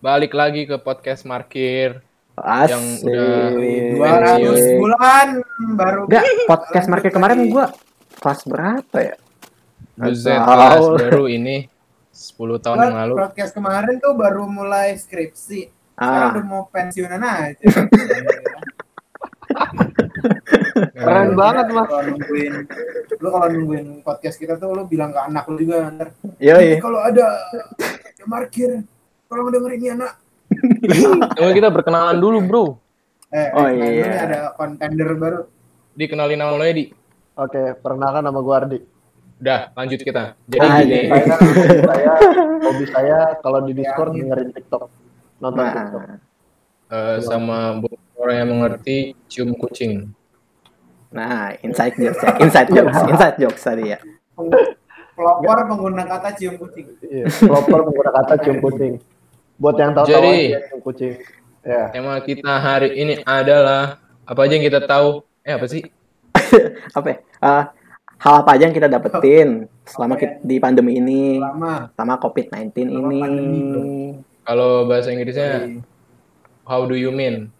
balik lagi ke podcast Markir Asik. yang udah Dua ratus Pensiun. bulan baru Enggak, podcast market kemarin gua kelas berapa ya? Buset kelas baru ini 10 tahun yang lalu. Podcast kemarin tuh baru mulai skripsi. Sekarang Ah, udah mau pensiunan aja. Keren banget, Mas. Kalau nungguin, lu kalau nungguin podcast kita tuh lu bilang ke anak lu juga ntar. yoi. Kalau ada yang markir, kalau ngedengerin ini anak. Tunggu kita perkenalan dulu bro. Eh, Oh, eh, nah, iya. ini ada kontender baru. Dikenalin nama lo ya di. Oke, perkenalkan nama gue Ardi. Udah lanjut kita. Jadi Ah, gini, iya. Saya, hobi saya, hobi saya kalau di Discord dengerin TikTok, nonton TikTok. Nah, eh, sama orang yang mengerti cium kucing. nah, inside jokes ya. Inside jokes, inside jokes tadi ya. Pelopor pengguna kata cium kucing. Iya, proper menggunakan kata cium kucing. Buat yang tahu tahu Jadi- aja cium kucing. Ya, Tema kita hari ini adalah apa aja yang kita tahu. Eh apa sih? Apa ya? Ah, hal apa aja yang kita dapetin selama kita, di pandemi ini, Lama. sama COVID-19 Selama ini. pandemi, bro. Kalau bahasa Inggrisnya how do you mean?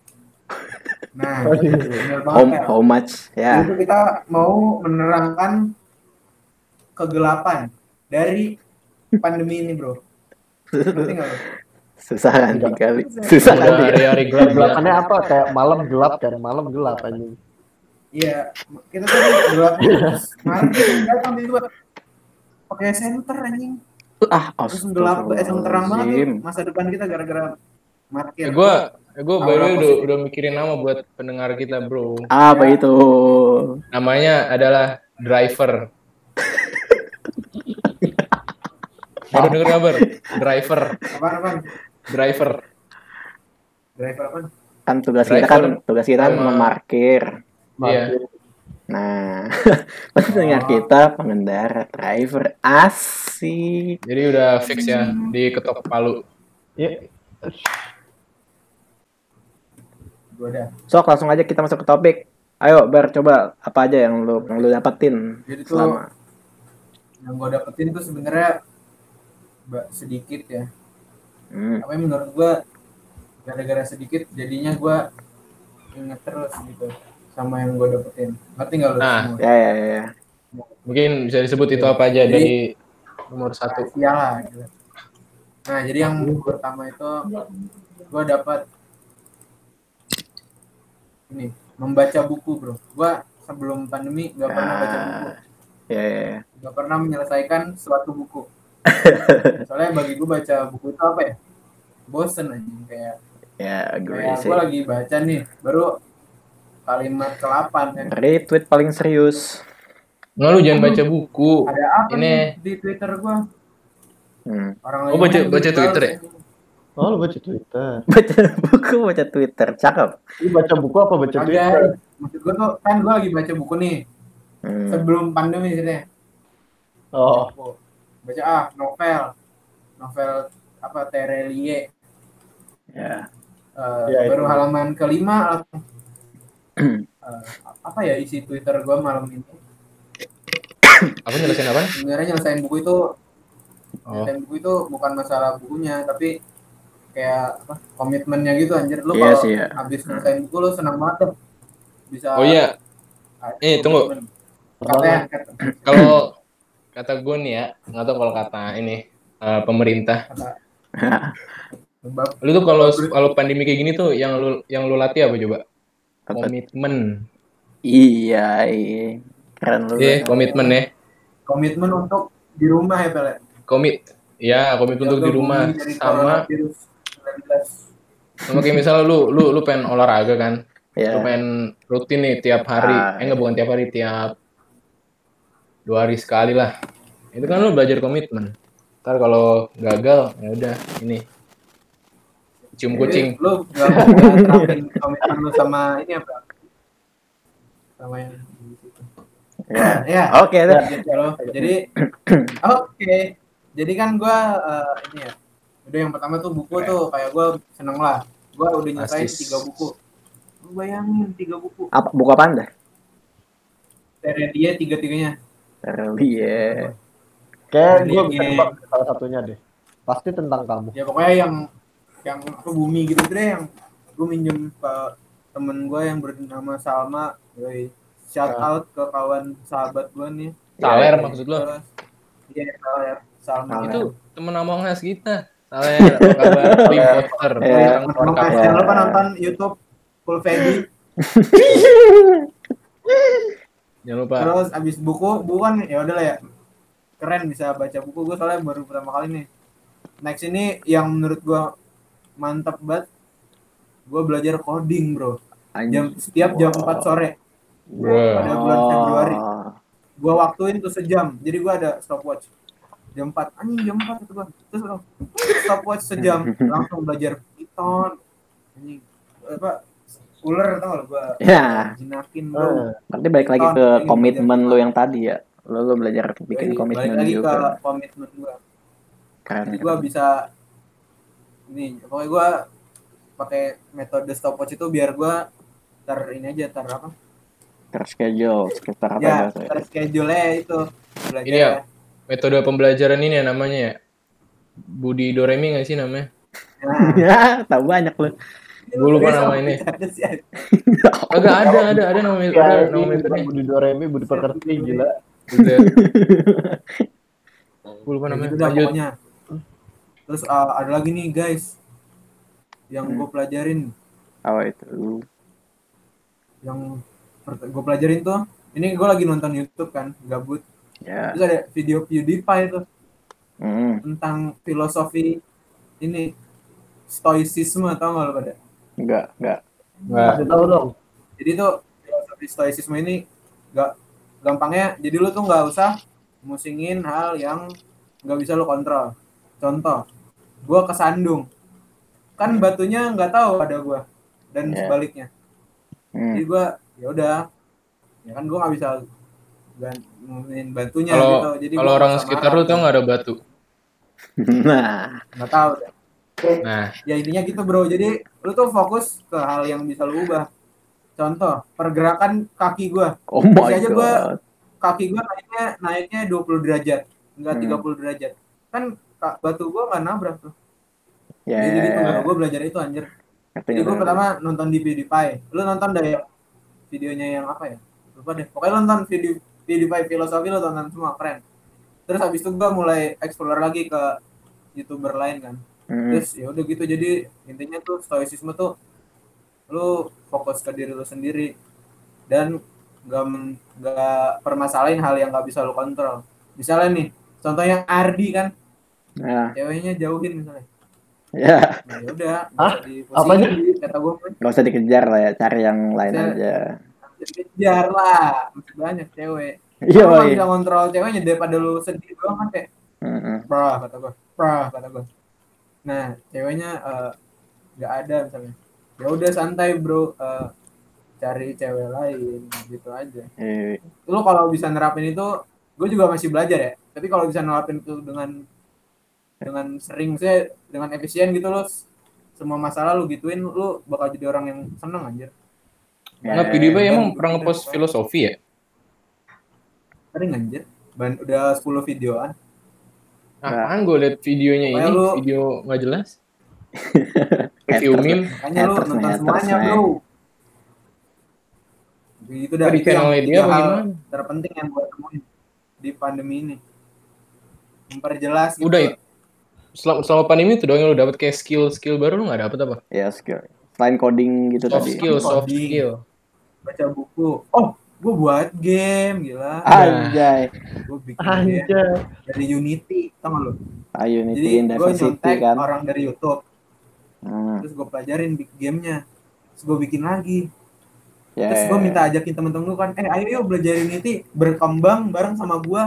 Nah, How, ya. how much? Ya. Itu kita mau menerangkan kegelapan dari pandemi ini, bro. Ngerti lo? Susah kan kali. Susah kan hari-hari gelap gelap. gelapannya apa? Kayak malam gelap kan, malam gelap anjing. Iya, kita tuh gelap terus kemarin kita datang tiba pakai senter anjing. Ah, Terus gelap, eh terang banget masa depan kita gara-gara market. Eh, gue gue Aura baru udah udah mikirin nama buat pendengar kita bro. Apa itu? Namanya adalah driver. Baru denger kabar? Driver, apaan? Driver. Driver apaan? Kan tugas kita kan Driver tugas kita kan memarkir. Iya. Nah, pendengar kita pengendara driver asik. Jadi udah fix ya di ketok palu. Iya. Gua ada. Sok langsung aja kita masuk ke topik. Ayo Bar coba apa aja yang lu yang lu dapetin Jadi tuh selama yang gua dapetin tuh sebenarnya sedikit ya. Hmm. Tapi menurut gua gara-gara sedikit jadinya gua inget terus gitu sama yang gua dapetin. Ngerti nggak lu Nah, semua? ya ya ya, ya. Mungkin bisa disebut itu apa aja Jadi- dari nomor satu. rahasia lah gitu. Nah, jadi yang pertama itu gua dapat ini membaca buku, Bro. Gua sebelum pandemi nggak pernah baca buku, Ya ya ya. nggak pernah menyelesaikan suatu buku. Soalnya bagi gua baca buku itu apa ya? Bosen aja kayak Ya gue kayak sih. gua lagi baca nih, baru kalimat ke-8 kan. Retweet paling serius. Nggak lu jangan baca buku. Ada apa Ini- nih di Twitter gua? Hmm. Orang Oh, baca- baca Twitter ya? sih. Oh, lu baca Twitter. Baca buku, baca Twitter, cakep. Lu baca buku apa baca Twitter? Kagak. Maksud gua tuh kan gua lagi baca buku nih Hmm. sebelum pandemi sih Oh, baca ah novel novel apa Terelie Ya. Eh, Ya, baru itu. halaman kelima Eh, apa ya isi Twitter gua malam ini Apa nyelesain apa? sebenarnya nyelesain buku itu Oh, nyelesain buku itu bukan masalah bukunya tapi kayak apa komitmennya gitu anjir lu Iya kalau sih, ya. habis nyelesain buku lu senang banget tuh bisa oh iya. ah, Eh, tunggu. Kalau kata gue nih ya, nggak tahu kalau kata ini eh, pemerintah. kata Lu tuh kalau kalau pandemi kayak gini tuh yang lu yang lu latih apa coba? Apa? Komitmen. Iya, iya. Keren lu. Iya, komitmen ya. komitmen untuk di rumah ya Pele Komit. Ya, komitmen untuk di rumah sama coronavirus 19. sama kayak misalnya lu lu lu pengen olahraga kan. Ya. Lu pengen rutin nih tiap hari. Ah, eh enggak bukan tiap hari, tiap dua hari sekali lah. Itu kan lu belajar komitmen. Ntar kalau gagal ya udah ini cium kucing. Jadi, lu gak terapin komitmen lu sama ini apa? Sama yang di situ. Ya. Ya. Oke. Gitu loh. Jadi oke. Jadi kan gua eh, ini ya. Udah yang pertama tuh buku tuh kayak gua seneng lah. Gua udah nyelesain tiga buku. Lu bayangin tiga buku. Apa buku apa Anda? Dari dia tiga-tiganya. Iya. Kayak gue bisa nebak salah satunya deh. Pasti tentang kamu. Ya pokoknya yang yang apa bumi gitu deh yang gue minjem ke temen gue yang bernama Salma Yoi. shout Ah. out ke kawan sahabat gue nih Saler Iya. maksud lo? Iya Saler Salma Saler. Itu temen Among Us kita. Saler, apa kabar? Tim Poster, Iya. bintang Emang World Cup. guys, jangan lupa nonton YouTube Full Fedi Jangan lupa. terus abis buku buku kan ya udahlah ya. Keren bisa baca buku. Gue soalnya baru pertama kali nih. Next ini yang menurut gue mantap banget. Gue belajar coding bro. Jam setiap jam 4 sore. Bro. pada bulan Februari. Oh. gue waktuin tuh sejam. Jadi gue ada stopwatch. Jam 4 anjing jam 4 itu gue terus langsung stopwatch sejam. Langsung belajar Python. Anjing. Apa ular tau gak gue Ya. jinakin bro Berarti balik lagi ke komitmen lu yang tadi ya. Lu, lu belajar bikin Balik- komitmen balik lagi ke juga. komitmen gue Keren. jadi gue bisa ini pokoknya gue pakai metode stopwatch itu biar gue ter ini aja ter apa Terschedule sekitar apa ya bahasa ter schedule itu belajar Ini ya? Metode pembelajaran ini ya namanya ya. Budi Doremi nggak sih namanya? Nah, Ya, tahu banyak lu. Gue lupa nama ini. Ada sih, ada. Agak ada, ada, ada nama Ya, ada nama metodenya. Budi Doremi, Budi Pekerti, gila. Gue lupa Ya namanya. dah Lanjut. pokoknya terus uh, ada lagi nih guys yang Hmm. gue pelajarin Apa itu? yang gue pelajarin tuh ini gue lagi nonton YouTube kan gabut Ya. terus ada video PewDiePie tuh Hmm. tentang filosofi ini stoicisme tau gak lo pada Enggak, enggak. Nggak. Kasih tahu dong. jadi tuh filosofi stoicisme ini gak gampangnya jadi lu tuh nggak usah musingin hal yang nggak bisa lu kontrol contoh gua kesandung kan batunya nggak tahu ada gua dan Ya. sebaliknya Hmm. jadi gua ya udah ya kan gua nggak bisa ngomongin batunya Kalau gitu jadi kalau orang sekitar lu tau nggak ada batu. Nah, nggak tahu deh. Nah, ya intinya gitu bro. Jadi lu tuh fokus ke hal yang bisa lu ubah. Contoh pergerakan kaki gua. Oh my Bisa aja gua god. kaki gua naiknya naiknya 20 derajat enggak Hmm. 30 derajat. Kan ka- batu gua nggak nabrak tuh. Ya, jadi ya, gitu ya. gua belajar itu anjir. Jadi gua ngerti. pertama nonton di PewDiePie. Lu nonton ya videonya yang apa ya? Lupa deh. Pokoknya lu nonton video PewDiePie filosofi lu tonton semua keren. Terus habis itu gua mulai explore lagi ke youtuber lain kan Hmm. terus ya udah gitu jadi intinya tuh stoicisme tuh lu fokus ke diri lu sendiri dan men- nggak permasalahin hal yang nggak bisa lu kontrol misalnya nih contohnya Ardi kan Nah, ceweknya jauhin misalnya ya, nah ya udah Hah? nggak Apanya? dipusingin, kata gue nggak usah dikejar lah ya, cari yang lain Saya- aja. kejar lah masih banyak cewek Iya, lu iya. bisa kontrol ceweknya daripada lu sedih doang kan kayak Hmm, Prah kata gue, prah kata gue. Nah, ceweknya eh, nggak ada misalnya. Ya udah santai bro, eh, cari cewek lain gitu aja. eh, Lu kalau bisa nerapin itu, gue juga masih belajar ya. Tapi kalau bisa nerapin itu dengan dengan sering saya dengan efisien gitu loh, semua masalah lu gituin, lu bakal jadi orang yang seneng anjir. nggak eh, PewDiePie dan emang pernah ngepost filosofi ya? Sering anjir. Ban udah 10 videoan. Apaan gue liat videonya ini, lu- video nggak jelas. Review meme. Makanya lu nonton semuanya bro. Di itu yang channelnya dia tiga apa hal gimana? terpenting yang gue temuin di pandemi ini. Memperjelas gitu. Udah itu. Selama, selama pandemi itu doang yang lu dapet kayak skill-skill baru lu nggak dapet apa? ya skill. Selain coding gitu Soft tadi. skill, soft Coding. skill. Baca buku. Oh, gue buat game gila. Anjay. Gue bikin game Anjay. dari Unity, tau gak lu? Ah, Unity Jadi gue nyontek kan. orang dari YouTube, Hmm, terus gue pelajarin bikin gamenya, terus gue bikin lagi. ya, Terus gue minta ajakin temen-temen gue kan, eh ayo yuk belajar Unity, berkembang bareng sama gue.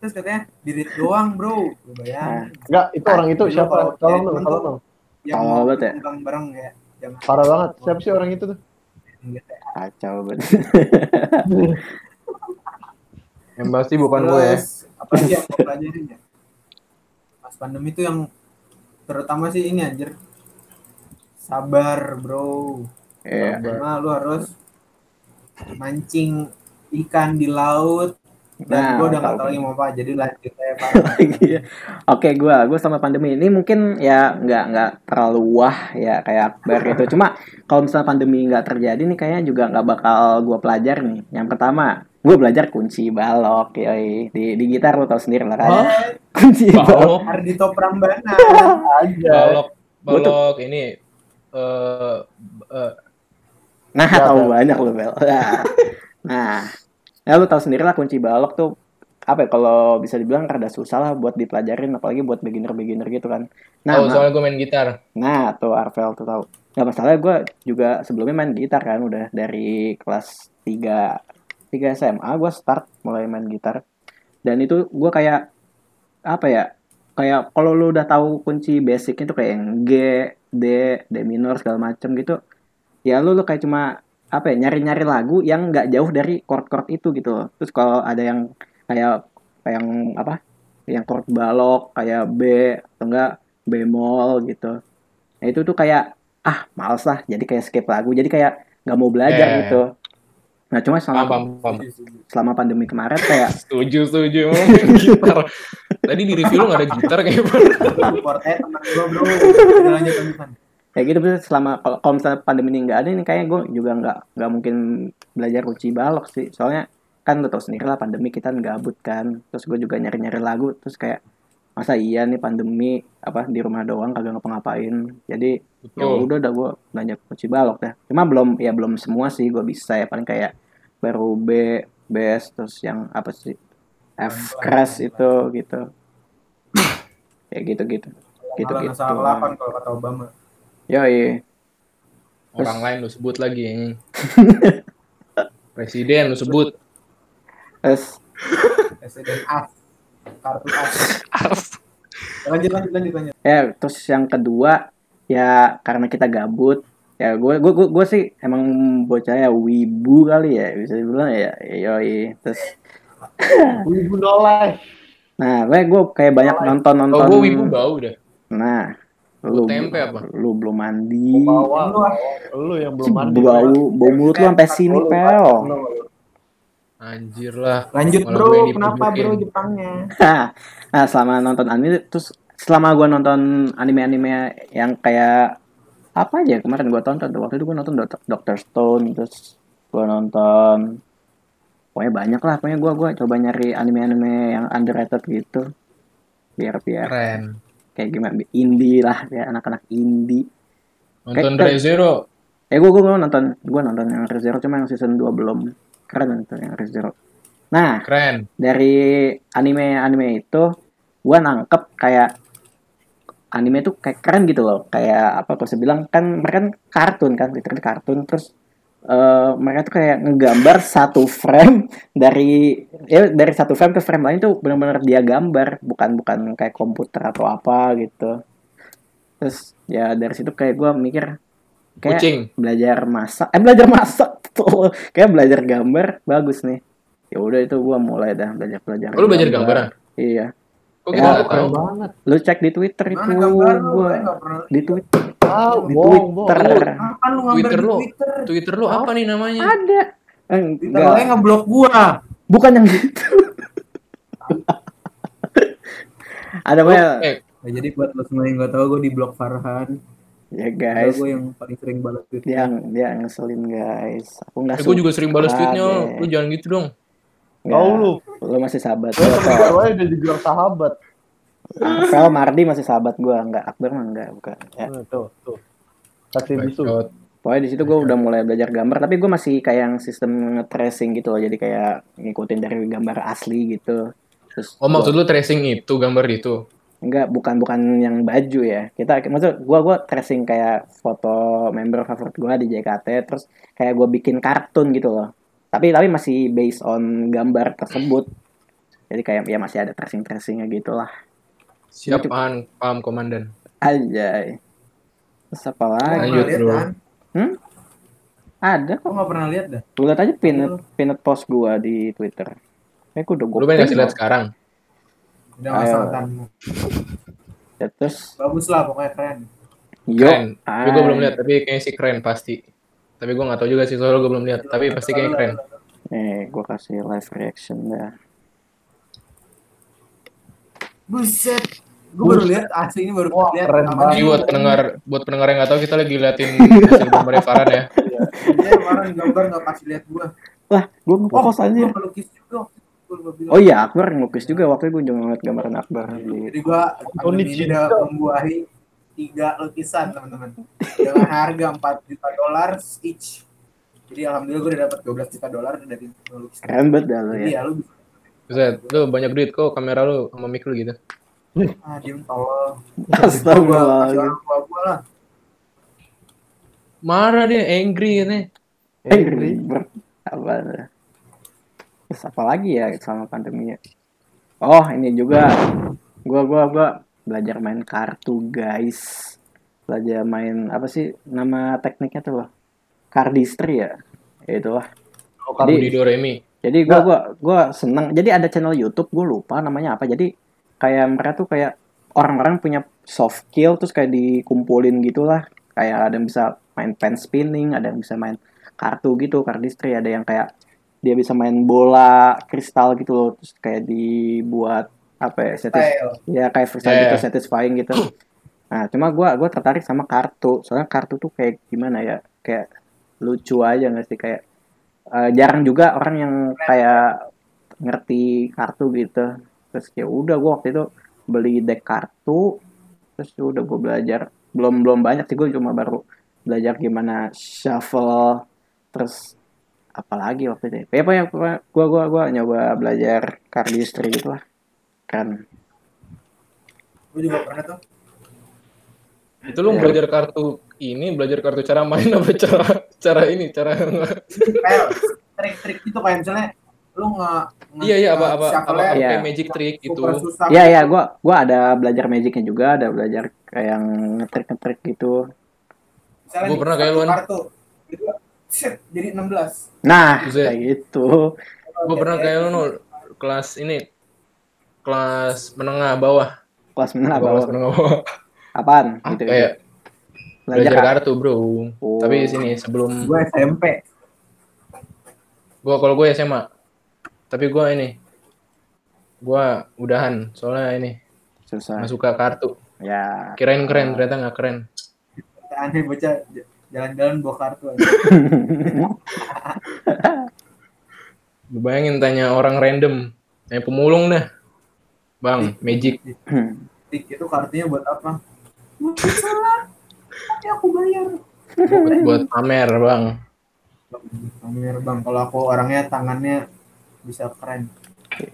Terus katanya, dirit doang bro. Gue bayangin. Enggak, itu orang itu lu siapa? Tolong dong, tolong dong. Yang mau ya. berkembang bareng ya. Parah banget. Siapa sih orang itu tuh? gitu. Kacau banget. Yang pasti bukan gue ya. Apa sih yang pelajarin ya? Pas pandemi itu yang terutama sih ini anjir. Sabar, bro. Iya. Karena lu harus mancing ikan di laut Dan Nah, gue udah tahu. tahu lagi mau apa, jadi lanjut aja Pak. Iya. Oke, gua gua sama pandemi ini mungkin ya nggak nggak terlalu wah ya kayak Akbar gitu. Cuma kalau misalnya pandemi nggak terjadi nih kayaknya juga nggak bakal gua pelajari nih. Yang pertama, gua belajar kunci balok yoi. Di di gitar lo tau sendiri lah kan. Kunci balok. balok Ardito Prambanan. Aja. balok balok ini eh eh, Nah, tahu ya. banyak lo Bel. Nah. Ya lu tahu sendiri lah kunci balok tuh apa ya kalau bisa dibilang rada susah lah buat dipelajarin apalagi buat beginner-beginner gitu kan. Nah, ma- soalnya gue main gitar Nah, tuh Arvel tuh tahu. Gak masalah gue juga sebelumnya main gitar kan udah dari kelas 3 3 SMA gue start mulai main gitar. Dan itu gue kayak apa ya? Kayak kalau lu udah tahu kunci basicnya tuh kayak yang G, D, D minor segala macem gitu. Ya lu lu kayak cuma apa ya nyari-nyari lagu yang nggak jauh dari chord-chord itu gitu loh. Terus kalau ada yang kayak kayak yang apa? Yang chord balok kayak B atau enggak bemol gitu. Nah, itu tuh kayak ah males lah jadi kayak skip lagu jadi kayak nggak mau belajar Eh. gitu nah cuma selama paham selama pandemi kemarin kayak setuju setuju gitar tadi di review lu gak ada gitar kayak Support eh teman bro. Lanjut lanjutan. Kayak gitu terus selama kalau kalau misalnya pandemi ini nggak ada nih kayaknya gue juga nggak nggak mungkin belajar kunci balok sih. Soalnya kan lo tau sendiri lah pandemi kita gabut kan. Terus gue juga nyari nyari lagu terus kayak masa iya nih pandemi? Apa di rumah doang kagak ngapa-ngapain. Jadi ya udah udah gue belajar kunci balok dah. Cuma belum ya belum semua sih gue bisa ya. Paling kayak baru B bass terus yang apa sih F crash itu gitu. Kayak gitu gitu gitu gitu kalau kata Obama. Yoi. orang lain lu sebut lagi presiden lu sebut Terus Presiden. Kartu. Lanjut lanjut lanjut lanjut. ya terus yang kedua ya karena kita gabut ya gue gue gue, gue sih emang bocah ya wibu kali ya bisa dibilang ya yoi terus Wibu nolai. nah gue gue kayak banyak nonton oh nonton gue wibu bau dah nah lu tempe apa? lu belum mandi. Lu ah. Lu yang belum mandi. bau bau mulut lu sampai sini pel. anjir lah. Lanjut bro, kenapa bro Jepangnya? nah selama nonton anime terus selama gue nonton anime-anime yang kayak apa aja kemarin gue tonton tuh. Waktu itu gue nonton Doctor Stone terus gue nonton pokoknya banyak lah. Pokoknya gue gua coba nyari anime-anime yang underrated gitu. Biar biar. Keren kayak gimana indie lah ya anak-anak indie. Nonton Kayak- ReZero eh gue gue nonton. Gue nonton yang ReZero cuma yang season 2 belum. Keren itu yang ReZero nah keren. dari anime-anime itu gue nangkep kayak anime tuh kayak keren gitu loh. Kayak apa kalau saya bilang kan mereka kan kartun kan literally kartun. Terus eh, mereka tuh kayak ngegambar satu frame dari ya dari satu frame ke frame lain tuh benar-benar dia gambar bukan bukan kayak komputer atau apa gitu. Terus ya dari situ kayak gue mikir kayak kucing. belajar masak eh belajar masak tuh. Kayak belajar gambar bagus nih. Ya udah itu gua mulai dah belajar belajar Oh, lu belajar gambaran? Iya kok Ya, kita nggak tahu Keren banget. lu cek di twitter itu Mana gambar lu? gua nggak di twitter Ah, di twitter Kapan lu ngambil Twitter lu. Twitter? Twitter lu apa nih namanya ada Twitter lu enggak ngeblok gua. bukan yang gitu ada apa ya eh Nah, jadi buat lo semua yang nggak tahu gue di blok Farhan. ya Guys, guys gue yang paling sering balas tweet. dia dia ngeselin guys aku nggak eh, gue juga sering balas tweetnya deh. lu jangan gitu dong Nggak. Tahu lu. lu masih sahabat Gue gua temen gue udah dibilang sahabat. Akvel Mardi masih sahabat gua nggak Akbar mah enggak bukan ya Nah, tuh, tuh. Kasih bisu. Pokoknya di situ gue udah mulai belajar gambar, tapi gue masih kayak yang sistem nge-tracing gitu loh, jadi kayak ngikutin dari gambar asli gitu. Terus oh gua- maksud lu tracing itu gambar itu enggak bukan bukan yang baju ya. Kita maksud gue gua tracing kayak foto member favorit gue di JKT, terus kayak gue bikin kartun gitu loh. Tapi tapi masih based on gambar tersebut. Jadi kayak ya masih ada tracing tracingnya gitu lah. siap paham paham komandan Aja. Terus apa lagi? Lanjut, lihat bro. kan? Ada kok. nggak pernah lihat dah. Lu lihat aja pinned, pinned post gue di Twitter. Kayak udah gue lu pengen kasih lihat sekarang Udah Ayo. masalahkanmu. Ya, terus Bagus lah, pokoknya keren. yo keren tapi gue belum lihat tapi kayaknya sih keren pasti tapi gue nggak tahu juga sih soalnya gue belum lihat tapi pasti kayaknya keren nih gue kasih live reaction dah Buset. Gue baru lihat asli ini baru Wah, lihat. keren banget. Ini buat pendengar buat pendengar yang nggak tahu kita lagi liatin hasil gambarnya Farhan ya. Dia kemarin gambar nggak kasih lihat gue. Lah, gue ngepost aja. Gue melukis juga. Oh iya, Akbar ngelukis juga. Waktu itu gue juga ngeliat gambaran Akbar. Di... Jadi gue juga. udah membuahi tiga lukisan teman-teman dengan harga 4 juta dolar each. Jadi alhamdulillah gue udah dapat 12 juta dolar dari lukisan. Keren banget dah lo ya. ya lu bisa Buset, lu banyak duit kok kamera lu sama mic lu gitu. ah diem tolol. Astagfirullah. Gue lah. Marah dia, angry ini. Eh, ber- apa? Terus apa lagi ya selama pandemi ya? Oh, ini juga. Gua gua gua belajar main kartu, guys. Belajar main apa sih nama tekniknya tuh loh? Cardistry ya. Ya itulah. Oh, kamu Jadi- di Doremi. Jadi gua gua gua seneng. Jadi ada channel YouTube, gue lupa namanya apa. Jadi kayak mereka tuh kayak orang-orang punya soft skill terus kayak dikumpulin gitulah. Kayak ada yang bisa main pen spinning, ada yang bisa main kartu gitu, cardistry, ada yang kayak dia bisa main bola kristal gitu loh, terus kayak dibuat apa ya, satis- Style. ya kayak freestyle Yeah. gitu, satisfying gitu. Nah, cuma gua gua tertarik sama kartu. Soalnya kartu tuh kayak gimana ya? Kayak lucu aja nggak sih kayak eh, jarang juga orang yang kayak ngerti kartu gitu. Terus ya udah gua waktu itu beli deck kartu terus ya udah gue belajar belum belum banyak sih gue cuma baru belajar gimana shuffle terus apalagi waktu itu ya apa ya gue gua gua nyoba belajar cardistry gitu lah kan Gue juga pernah tuh. Itu lu belajar kartu ini, belajar kartu cara main apa cara cara ini, cara Kayak trik-trik gitu kayak misalnya lu nge, nge Iya iya apa apa apa, apa Iya. magic trick gitu. super susah. Iya iya gue gua ada belajar magicnya juga ada belajar kayak yang ngetrik ngetrik gitu Misalnya Gua pernah kayak lu, kartu. Gitu, set, jadi 16. nah kayak gitu Gue pernah kayak lu kelas ini kelas menengah bawah. kelas menengah Kelas bawah menengah bawah. apaan Ah, gitu kayak belajar belajar apa? kartu, Bro. Oh. Tapi sini sebelum Gue SMP. gua kalau gue SMA. Tapi gua ini gua udahan soalnya ini susah suka kartu. ya Kirain keren, ternyata nggak keren. Aneh bocah jalan-jalan bawa kartu aja. Lu bayangin tanya orang random, tanya pemulung dah. Bang, magic. Tik, itu kartunya buat apa? Buat salah. Tapi aku bayar. buat pamer, Bang. Pamer bang, kalau aku orangnya tangannya bisa keren.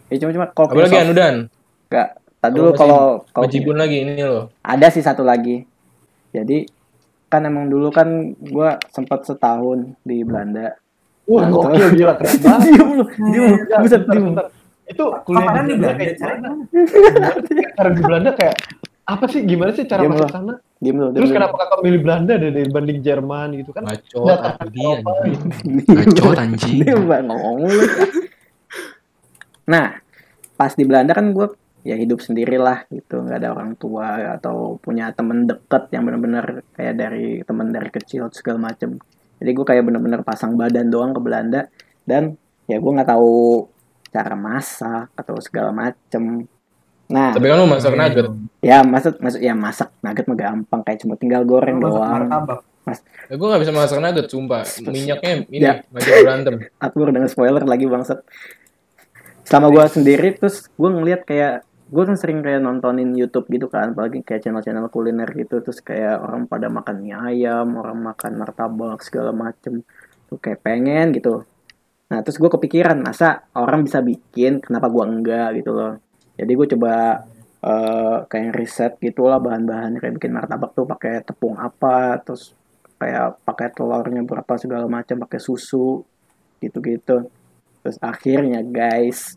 ya cuma cuma kalau soft- Anudan? Enggak. Tadi Kalau dulu masih kalau kalau Bajibun lagi ini loh. ada sih satu lagi. Jadi kan emang dulu kan gua sempat setahun di Belanda. Wah, gokil gila keren banget. Diem lu, diem lu. Ya, Buset, diem. Itu kuliah di Belanda kayak gimana? Cara di Belanda kayak apa sih? Gimana sih cara masuk sana? Diem diem Terus kenapa kakak milih Belanda deh dibanding Jerman gitu kan? Dia anjing. Bacot anjing. Diem Bang, ngomong lu. Nah, pas di Belanda kan gue ya hidup sendirilah gitu nggak ada orang tua atau punya temen deket yang bener-bener kayak dari temen dari kecil segala macem jadi gue kayak bener-bener pasang badan doang ke Belanda dan ya gue nggak tahu cara masak atau segala macem nah Tapi kan lu masak nugget. ya masak masak ya masak nugget mah gampang kayak cuma tinggal goreng Masak doang martabak. Ya, gue gak bisa masak nugget, sumpah. Minyaknya ini Ya. ngajak berantem. aku dengan spoiler lagi bangsat sama gue sendiri terus gue ngeliat kayak gue kan sering kayak nontonin YouTube gitu kan apalagi kayak channel-channel kuliner gitu terus kayak orang pada makan mie ayam orang makan martabak segala macem tuh kayak pengen gitu nah terus gue kepikiran masa orang bisa bikin kenapa gue enggak gitu loh. Jadi gue coba eh, kayak riset gitulah bahan-bahannya kayak bikin martabak tuh pakai tepung apa terus kayak pakai telurnya berapa segala macam pakai susu gitu-gitu. Terus akhirnya guys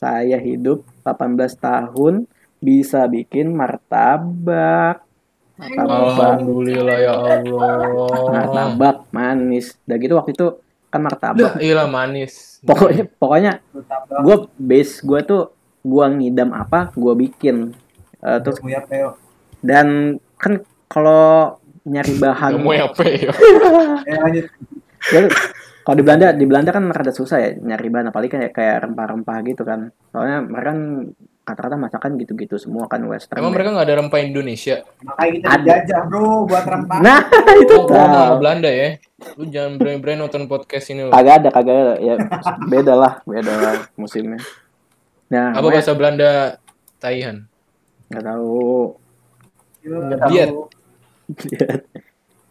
saya hidup 18 tahun bisa bikin martabak. Martabak Alhamdulillah ya Allah. martabak manis. Udah gitu waktu itu kan martabak iya manis. pokoknya pokoknya gue base gue tuh gue ngidam apa gue bikin Eh, terus ya Peo. dan kan kalau nyari bahan Kamu apa ya? Eh lanjut. Jadi, kalau di Belanda di Belanda kan rada susah ya nyari bahan apalagi kayak kayak rempah-rempah gitu kan soalnya mereka kan rata-rata masakan gitu-gitu semua kan western. Emang ya. mereka nggak ada rempah Indonesia? Makanya kita Ada. dijajah bro buat rempah. Nah, itu Oh, mau Belanda ya. Lu jangan berani-berani nonton podcast ini lu. Kagak ada, kagak ada. Ya beda lah, beda lah musimnya. Nah, Apa bahasa Belanda Taihan? nggak tahu. Gila, Diet. tahu.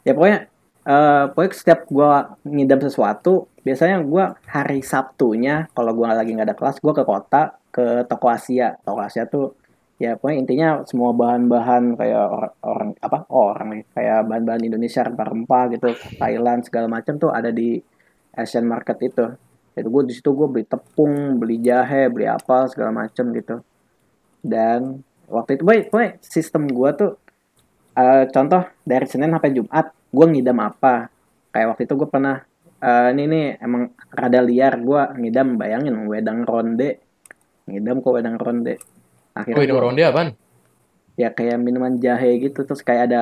ya pokoknya eh pokoknya setiap gua ngidam sesuatu biasanya gua hari Sabtunya kalau gua lagi nggak ada kelas gua ke kota ke toko Asia. Toko Asia tuh ya pokoknya intinya semua bahan-bahan kayak orang, orang apa oh, orang kayak bahan-bahan Indonesia rempah-rempah gitu Thailand segala macam tuh ada di Asian market itu. Itu gue di situ gue beli tepung beli jahe beli apa segala macam gitu. Dan waktu itu boy, boy sistem gua tuh eh, contoh dari Senin sampai Jumat gue ngidam apa. Kayak waktu itu gue pernah eh, ini nih emang rada liar gue ngidam bayangin wedang ronde ngidam kok wedang ronde Oh, akhirnya ini gua- ronde apaan? ya kayak minuman jahe gitu terus kayak ada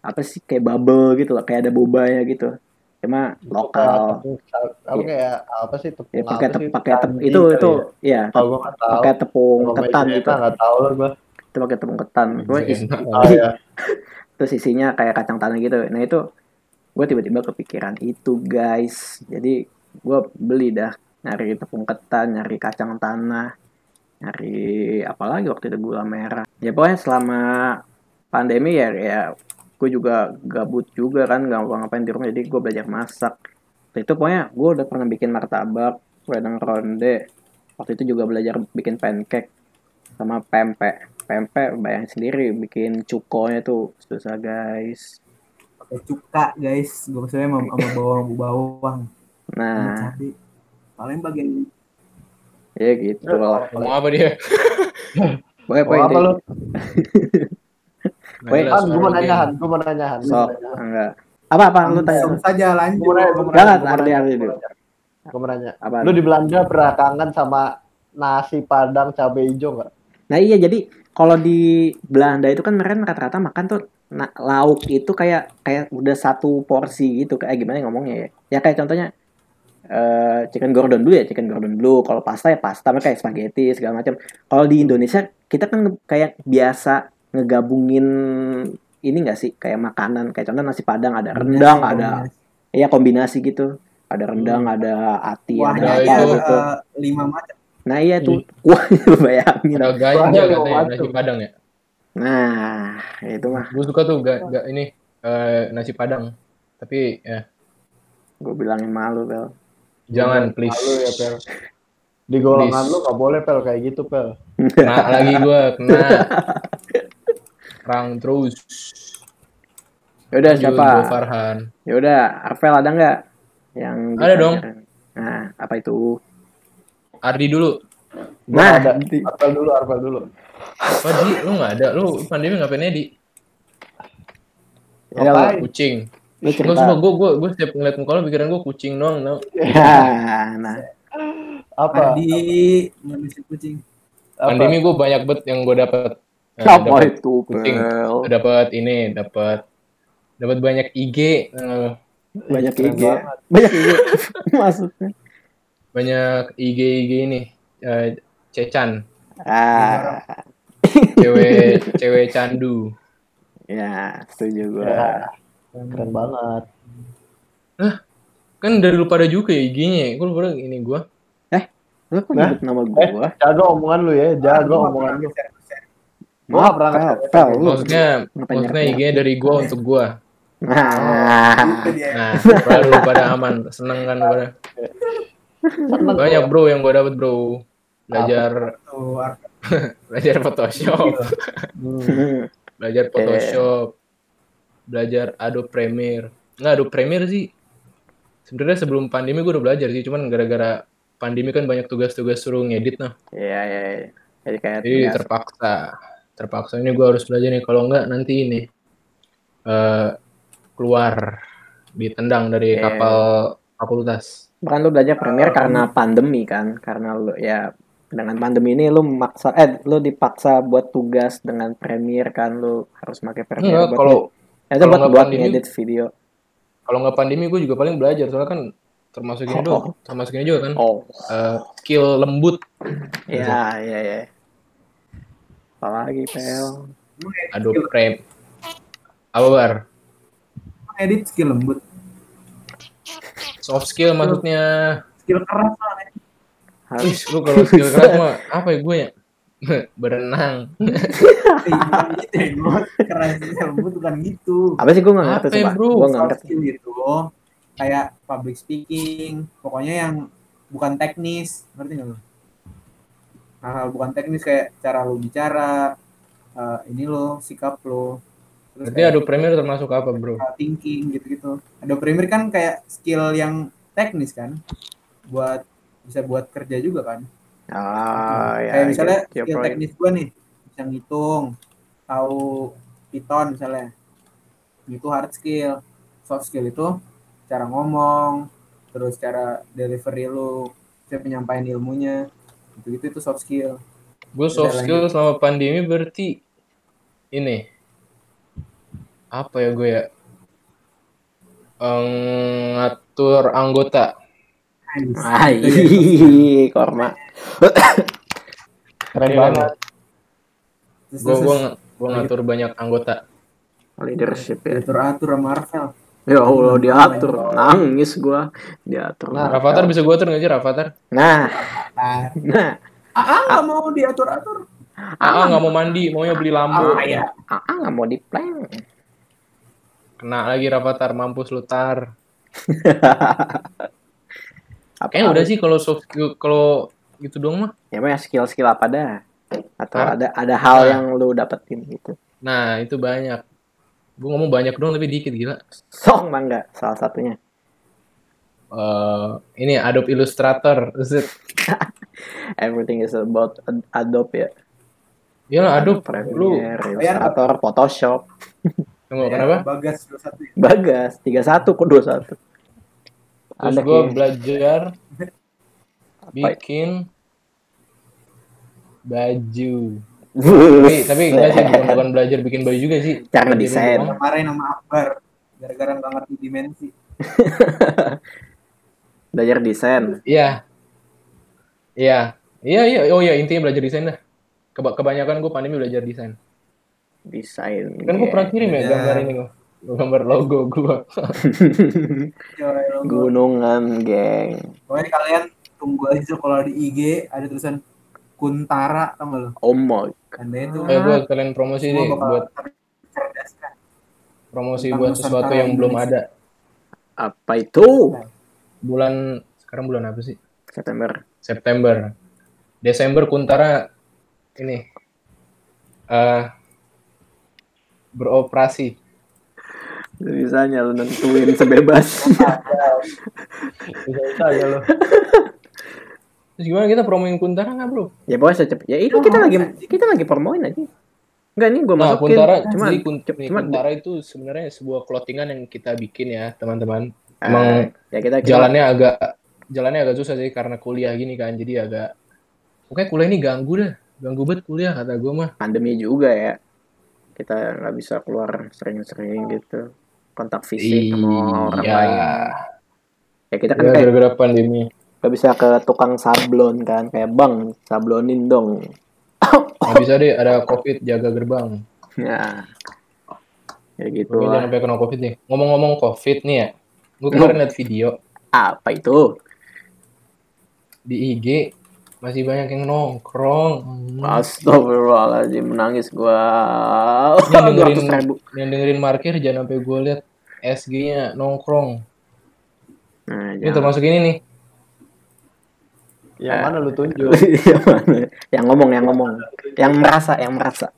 apa sih kayak bubble gitu loh kayak ada bobanya gitu cuma lokal Apa kayak apa sih tepung ya pakai apa tep, sih? pakai tep, itu itu ya? ya gua tahu. pakai tepung ketan gitu nggak tahu lah gua. itu pakai tepung ketan Iya. isi, Oh ya. terus isinya kayak kacang tanah gitu nah itu gue tiba-tiba kepikiran itu guys jadi gue beli dah nyari tepung ketan nyari kacang tanah nyari apa lagi waktu itu gula merah ya pokoknya selama pandemi ya ya gue juga gabut juga kan nggak ngapain di rumah jadi gue belajar masak waktu itu pokoknya gue udah pernah bikin martabak wedang ronde waktu itu juga belajar bikin pancake sama pempek pempek bayangin sendiri bikin cukonya tuh susah guys Pakai cuka guys. Gue maksudnya sama, sama bawang bawang. nah. Paling bagian ya gitu lah Ngomong apa dia? pokoknya pokoknya apa lu? Han, gua mau nanya. Han, gua mau nanya Han. gua sok mau enggak apa apa lu tanya langsung saja lanjut. Mau mau Jangan, mau Ardi, nanya, Ardi dulu. mau nanya. Gua mau nanya. apa Lu di Belanda pernah kangen sama nasi padang cabai hijau nggak? nah iya jadi kalau di Belanda itu kan mereka rata-rata makan tuh na- lauk itu kayak kayak udah satu porsi gitu kayak gimana ngomongnya ya ya kayak contohnya eh chicken gordon dulu ya chicken gordon dulu kalau pasta ya pasta mereka kayak spaghetti segala macam kalau di Indonesia kita kan kayak biasa ngegabungin ini enggak sih kayak makanan kayak contoh nasi padang ada rendang ada Iya kombinasi gitu. Ada rendang, ada ati, Wah, ada Nah, apa itu- gitu. eh, lima macam. Nah iya tuh, wah bayangin. Ada ganja katanya mau nasi padang ya. Nah itu mah Gue suka tuh gak, gak ini eh, nasi padang. Tapi ya gue bilangin malu Bel. Jangan please. Malu ya Pel. Di golongan Please. lu nggak boleh Pel kayak gitu Pel. Kena lagi gue kena. Perang terus. Yaudah Lanjut, siapa? gua Farhan. Yaudah Arvel ada nggak? Yang Ada dong. Nah apa itu? Ardi dulu. Gua Nah, ada. di- Arpel dulu, Arpel dulu. Apa Di? Lu gak ada. Lu pandemi ngapain Di? ya Ngapain? Kucing. Lu Gue cerita. gue gue gue setiap ngeliat muka lu pikiran gue kucing doang tau. Ya, nah Apa? Di manusia kucing. Apa? Pandemi gue banyak bet yang gue dapet. Nah, apa dapet itu kucing. Dapat ini dapat dapat banyak IG eh, Banyak IG. banget. Banyak IG. Maksudnya. banyak IG IG ini eh, cecan Ah, cewek cewek candu ya setuju gue. Ya, keren banget. kan dari lu pada juga ya IG-nya gue lupa ini gue Lu kok Nah, nyebut nama Eh, gue? jaga omongan lu ya, jaga Gua nggak omongan pernah lu. Gua nggak pernah Pel, nge-share. Pel, lu. maksudnya maksudnya? IG-nya dari gue untuk gue Nah, Itu dia. nah pada lu pada aman seneng kan lu pada banyak bro yang gue dapet bro belajar belajar Photoshop belajar Photoshop belajar Adobe Premiere. Nggak Adobe Premiere sih sebenarnya sebelum pandemi gue udah belajar sih cuman gara-gara pandemi kan banyak tugas-tugas suruh ngedit nah. Iya, iya, iya. Jadi kayak jadi terpaksa terpaksa. Ini gue harus belajar nih kalau nggak nanti ini eh keluar ditendang dari Iya. kapal fakultas. Bahkan lu belajar Premiere karena pandemi kan, karena lu ya dengan pandemi ini lu maksa eh lu dipaksa buat tugas dengan Premiere kan lu harus pakai Premiere Enggak, buat kalau itu kalau buat nggak buat pandemi- ngedit video. kalau nggak pandemi gue juga paling belajar soalnya kan termasuk ini Oh. termasuk ini juga kan Oh, eh, skill lembut iya iya iya. Apalagi pel. Edit Adobe skill- Premiere. Apa bar? edit skill lembut. Soft skill maksudnya. Skill keras lah. Nek. Ih, lu kalau skill keras mah apa ya gue ya? Berenang. Bukan gitu ya, Bro. Skill lembut bukan gitu. Apa sih gue nggak ngerti ya, sumpah. bro? Gue nggak ngerti. skill itu kayak public speaking, pokoknya yang bukan teknis, ngerti nggak lu? Hal-hal bukan teknis kayak cara lu bicara, eh, ini lo, sikap lo. Terus Berarti kayak Adobe Premiere termasuk apa bro? thinking gitu-gitu. Adobe Premiere kan kayak skill yang teknis kan, buat bisa buat kerja juga kan. Ah, ya. kayak misalnya get your skill point. teknis gua nih, bisa ngitung, tahu Python misalnya. Itu hard skill. Soft skill itu cara ngomong, terus cara delivery lu, cara penyampaian ilmunya. Gitu-gitu itu soft skill. Gue soft Bisa skill selama pandemi berarti ini apa ya gue ya? Ngatur anggota. Ah, Itu ya, ih, korma. Keren Iya, banget. Terus, Gue gue gue ngatur banyak anggota. Leadership ya. atur-atur sama Marvel. Ya Allah diatur, nangis gua diatur. Nah, Rafathar bisa gue atur nggak sih Rafathar? Nah, Ah, nah, ah nggak mau diatur-atur. Ah nggak mau mandi, maunya beli lampu. Ah, iya. ah nggak mau di plan. Kena lagi Rafathar, mampus lu tar. Apa? Eh udah sih kalau soft kalau gitu dong mah. Ya mah skill-skill apa dah? Atau Hah? ada ada hal Nah. yang lu dapetin gitu. Nah itu banyak. Gue ngomong banyak dong tapi dikit gila. Song mangga salah satunya. Eh ini Adobe Illustrator. Zet. Everything is about Ad- Adobe ya. Iya lah Adobe. Lu Premiere, Illustrator, Photoshop. tunggu Ya, kenapa? Bagas 21 ya. Bagas 31 kok 21. Terus Ada gue belajar Apa? bikin baju. Tapi tapi enggak sih bukan, bukan belajar bikin baju juga sih. Cara desain. Kemarin sama Akbar gara-gara nggak ngerti dimensi. Belajar desain. Iya. Iya. Iya iya oh iya intinya belajar desain dah. Keba- kebanyakan gue pandemi belajar desain. Desain. Kan gue pernah kirim ya Iya. gambar ini gue. Gambar logo gue. Lo- Gunungan, geng. Pokoknya kalian tunggu aja kalau di IG ada tulisan Kuntara tau gak lo? Oh my. Anda itu Eh gue kalian promosi bakal buat promosi Tentang buat sesuatu yang belum ada. Apa itu? Bulan sekarang bulan apa sih? September. September. Desember Kuntara ini eh beroperasi. Bisanya lu nentuin sebebas. Bisa aja lo. Terus gimana kita promoin Kuntara nggak bro? ya pokoknya secepat. Ya itu kita lagi kita lagi promoin aja. Enggak nih gue Nah, masukin. Kuntara, cuma jadi Kun- cuma- Kuntara itu sebenarnya sebuah clothingan yang kita bikin ya teman-teman. eh, Emang ya kita, kita jalannya agak jalannya agak susah sih karena kuliah gini kan, jadi agak Oke kuliah ini ganggu dah, ganggu banget kuliah kata gue mah. pandemi juga ya. Kita nggak bisa keluar sering-sering gitu. Kontak fisik sama orang Iya, lain. Ya kita kan ya, kayak gara-gara pandemi. Nggak bisa ke tukang sablon kan kayak bang sablonin dong. Nggak bisa deh, ada covid jaga gerbang. Ya. Ya gitu jangan lah. sampai kena covid nih. Ngomong-ngomong covid nih ya, gue kemarin liat video Apa itu? di IG masih banyak yang nongkrong. Hmm. Astagfirullahaladzim menangis gua. Yang dengerin, 200 ribu. yang dengerin markir jangan sampai gue liat SG-nya nongkrong. Nah, Ini termasuk ini nih. Yang Eh. mana lu tunjuk? yang mana? Yang ngomong, yang ngomong. Yang merasa, yang merasa.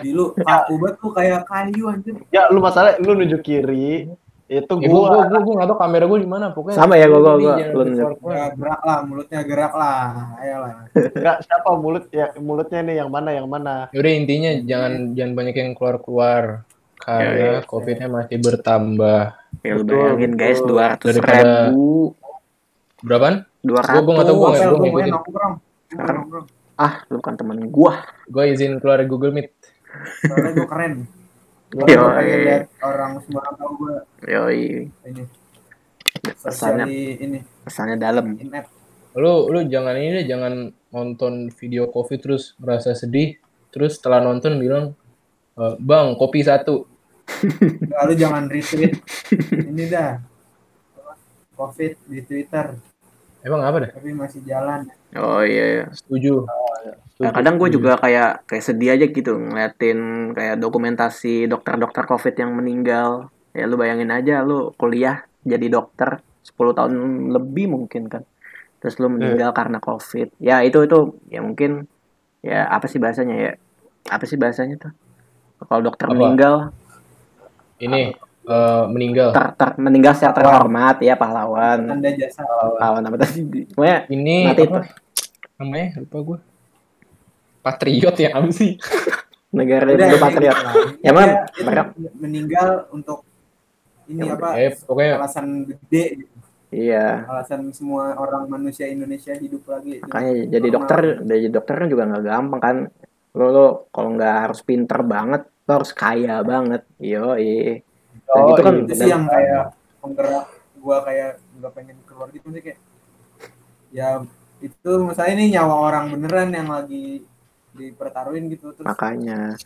Di lu aku banget tuh kayak kayu anjir. Ya lu masalah lu nunjuk kiri, itu Ya, gue gue gua. gue gue nggak tahu kamera gue di mana pokoknya. Sama ya, gua- gua- gua. Lu nunjuk. Ya, gerak lah mulutnya gerak lah. Ayolah. Enggak siapa mulut ya mulutnya nih yang mana yang mana. Yaudah intinya jangan jangan banyak yang keluar-keluar karena Ya, ya. covidnya masih bertambah. Ya, Betul, bayangin guys. 200 Daripada- ribu. Berapaan? 200. Gua- gua nggak tahu, gua nggak- Pel, gua ngikutin. Gua. Ah, lu bukan temen gua. Gue izin keluar Google Meet. Soalnya gue keren. Gue Yo, pengen lihat orang semua orang tahu gue Yoi, ini. Pesannya. Ini pesannya dalam. lu lu jangan ini deh, jangan nonton video covid terus merasa sedih terus setelah nonton bilang "Eh, bang kopi satu Lalu jangan retweet ini dah covid di Twitter emang apa dah tapi masih jalan. Oh iya. iya. setuju Nah, kadang gue juga kayak kayak sedih aja gitu ngeliatin kayak dokumentasi dokter-dokter covid yang meninggal. Ya lu bayangin aja lu kuliah jadi dokter 10 tahun lebih mungkin kan. Terus lu meninggal karena covid. Ya itu itu ya mungkin ya apa sih bahasanya ya? Apa sih bahasanya tuh? Kalau dokter Apa? meninggal ini eh, meninggal ter, ter- meninggal secara terhormat ya pahlawan. Tanda jasa. Pahlawan apa tadi? Pokoknya ini Mati apa namanya lupa gue patriot ya apa sih negara Udah, itu patriot. lah. Ya, dia mereka- meninggal untuk ini Ya, apa? eh pokoknya alasan gede gitu. Iya. alasan semua orang manusia Indonesia hidup lagi makanya jadi Normal. dokter jadi dokter kan juga nggak gampang kan lo lo kalau nggak harus pinter banget lo harus kaya banget yo Dan Oh, itu kan itu sih yang kayak penggerak gua kayak nggak pengen keluar gitu sih kayak ya itu misalnya ini nyawa orang beneran yang lagi dipertaruhin gitu terus makanya.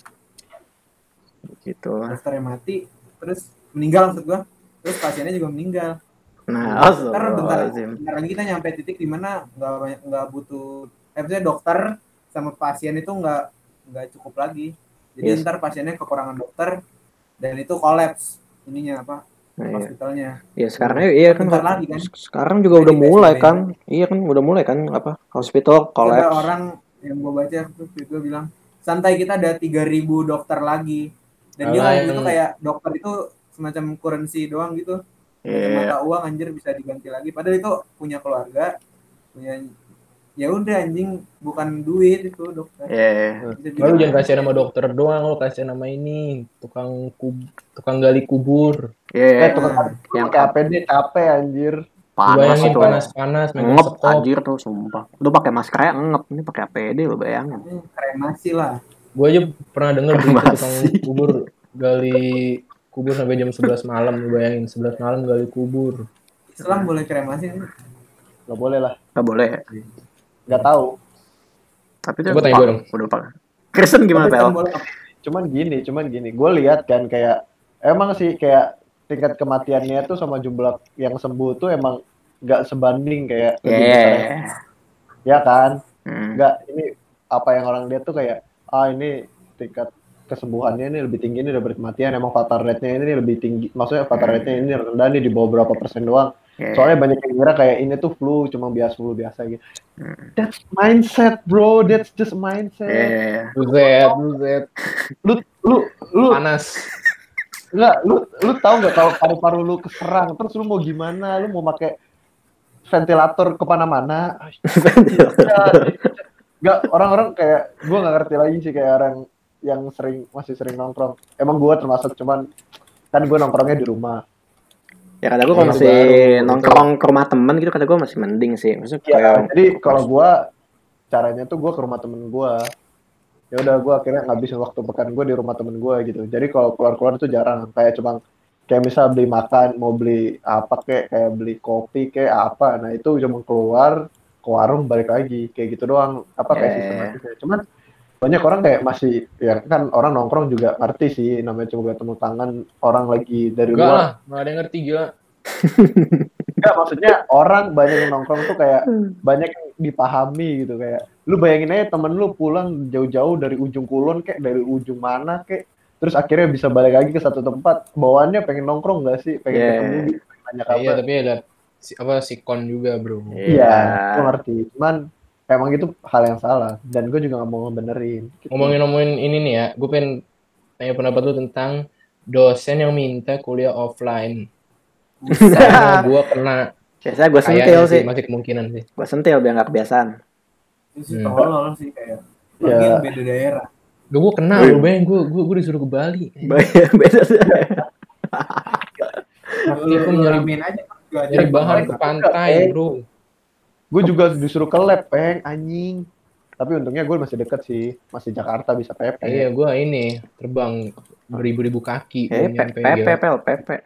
Gitu. dokternya mati terus meninggal maksud gua. Terus pasiennya juga meninggal. Nah ntar bentar, bentar lagi kita nyampe titik di mana nggak banyak nggak butuh eh dokter sama pasien itu nggak nggak cukup lagi. Jadi Yes. ntar pasiennya kekurangan dokter dan itu kolaps ininya apa Nah, iya. hospitalnya. Ya sekarang iya kan. Bentar lagi kan? Sekarang juga Jadi udah mulai PSBB. kan. Iya kan udah mulai kan apa hospital ada collapse. orang yang gue baca tuh gue bilang santai kita ada 3000 dokter lagi. Dan dia Alah, ngomong itu kayak dokter itu semacam currency doang gitu. Iya. mata uang anjir bisa diganti lagi. Padahal itu punya keluarga punya ya udah anjing bukan duit itu dokter Iya. Bisa Lu bilang, jangan kasih nama dokter doang, lu kasih nama ini tukang kub, tukang gali kubur. Iya. Eh, tukang yang pakai APD capek anjir. panas Bayangin itu panas-panas, megang ngep sekop. anjir tuh sumpah lu pakai maskernya ngep ini pakai APD lo bayangin "Hmm, kremasi lah Gue aja pernah denger berita tukang kubur gali kubur sampai jam 11 malam, lu bayangin 11 malam gali kubur. Islam boleh kremasi Gak boleh lah. nggak boleh Gak tahu. tapi itu Coba tanya gua dong. udah Kristen gimana Tapi pel Cuman gini, cuman gini. Gue lihat kan kayak emang sih kayak tingkat kematiannya tuh sama jumlah yang sembuh tuh emang gak sebanding kayak lebih besar. yeah Ya kan? Hmm. Enggak, ini apa yang orang lihat tuh kayak ah ini tingkat kesembuhannya ini lebih tinggi ini dari kematian emang fatal rate-nya ini lebih tinggi maksudnya fatal Hmm. rate-nya ini rendah nih di bawah berapa persen doang Yeah. soalnya banyak yang kira kayak ini tuh flu cuma biasa flu biasa gitu Hmm. that's mindset bro that's just mindset Yeah. Buset, buset. lu lu lu Panas. enggak lu lu tahu nggak kalau paru-paru lu keserang terus lu mau gimana lu mau pakai ventilator ke mana-mana Enggak, orang-orang kayak gue nggak ngerti lagi sih kayak orang yang sering masih sering nongkrong. Emang gue termasuk cuman kan gue nongkrongnya di rumah. Ya kata gue kalau Itu masih baru, nongkrong ke rumah temen gitu kata gue masih mending sih maksudnya Ya, kayak jadi kalau gue caranya tuh gue ke rumah temen gue. Ya udah gue akhirnya ngabisin waktu pekan gue di rumah temen gue gitu. Jadi kalau keluar-keluar tuh jarang. Kayak cuma kayak misal beli makan, mau beli apa kayak kayak beli kopi kayak apa. Nah itu cuma keluar ke warung balik lagi kayak gitu doang. Apa kayak Ya, ya, ya. sistematisnya. Cuman banyak orang kayak masih ya kan orang nongkrong juga ngerti sih namanya coba ketemu tangan orang lagi dari Enggak luar. lah, enggak ada yang ngerti gila. Enggak, maksudnya orang banyak yang nongkrong tuh kayak banyak yang dipahami gitu kayak lu bayangin aja temen lu pulang jauh-jauh dari ujung kulon kayak dari ujung mana kayak terus akhirnya bisa balik lagi ke satu tempat. Bawaannya pengen nongkrong gak sih? Pengen Yeah. ketemu gitu pengen nanya Iya, tapi ada si, apa sikon juga, Bro. iya. Gue ngerti. Cuman emang itu hal yang salah dan gue juga gak mau ngebenerin gitu. Ngomongin-ngomongin ini nih ya, gue pengen tanya pendapat lu tentang dosen yang minta kuliah offline. Karena gue kena biasanya gue sentil kayaknya sih sih, masih kemungkinan sih. gue sentil biar nggak kebiasaan itu sih Hmm. tolol sih kayak Ya. Beda daerah Gue gue kena lu, Bang. Gue gue gue disuruh ke Bali. Beda- beda sih Tapi aku Lu nyari aja nyari bahan ke pantai, Bro. Gue juga disuruh ke lab peng anjing tapi untungnya gue masih deket sih masih Jakarta bisa PP Iya, gue ini terbang beribu-ribu kaki eh belum pepe pel pepe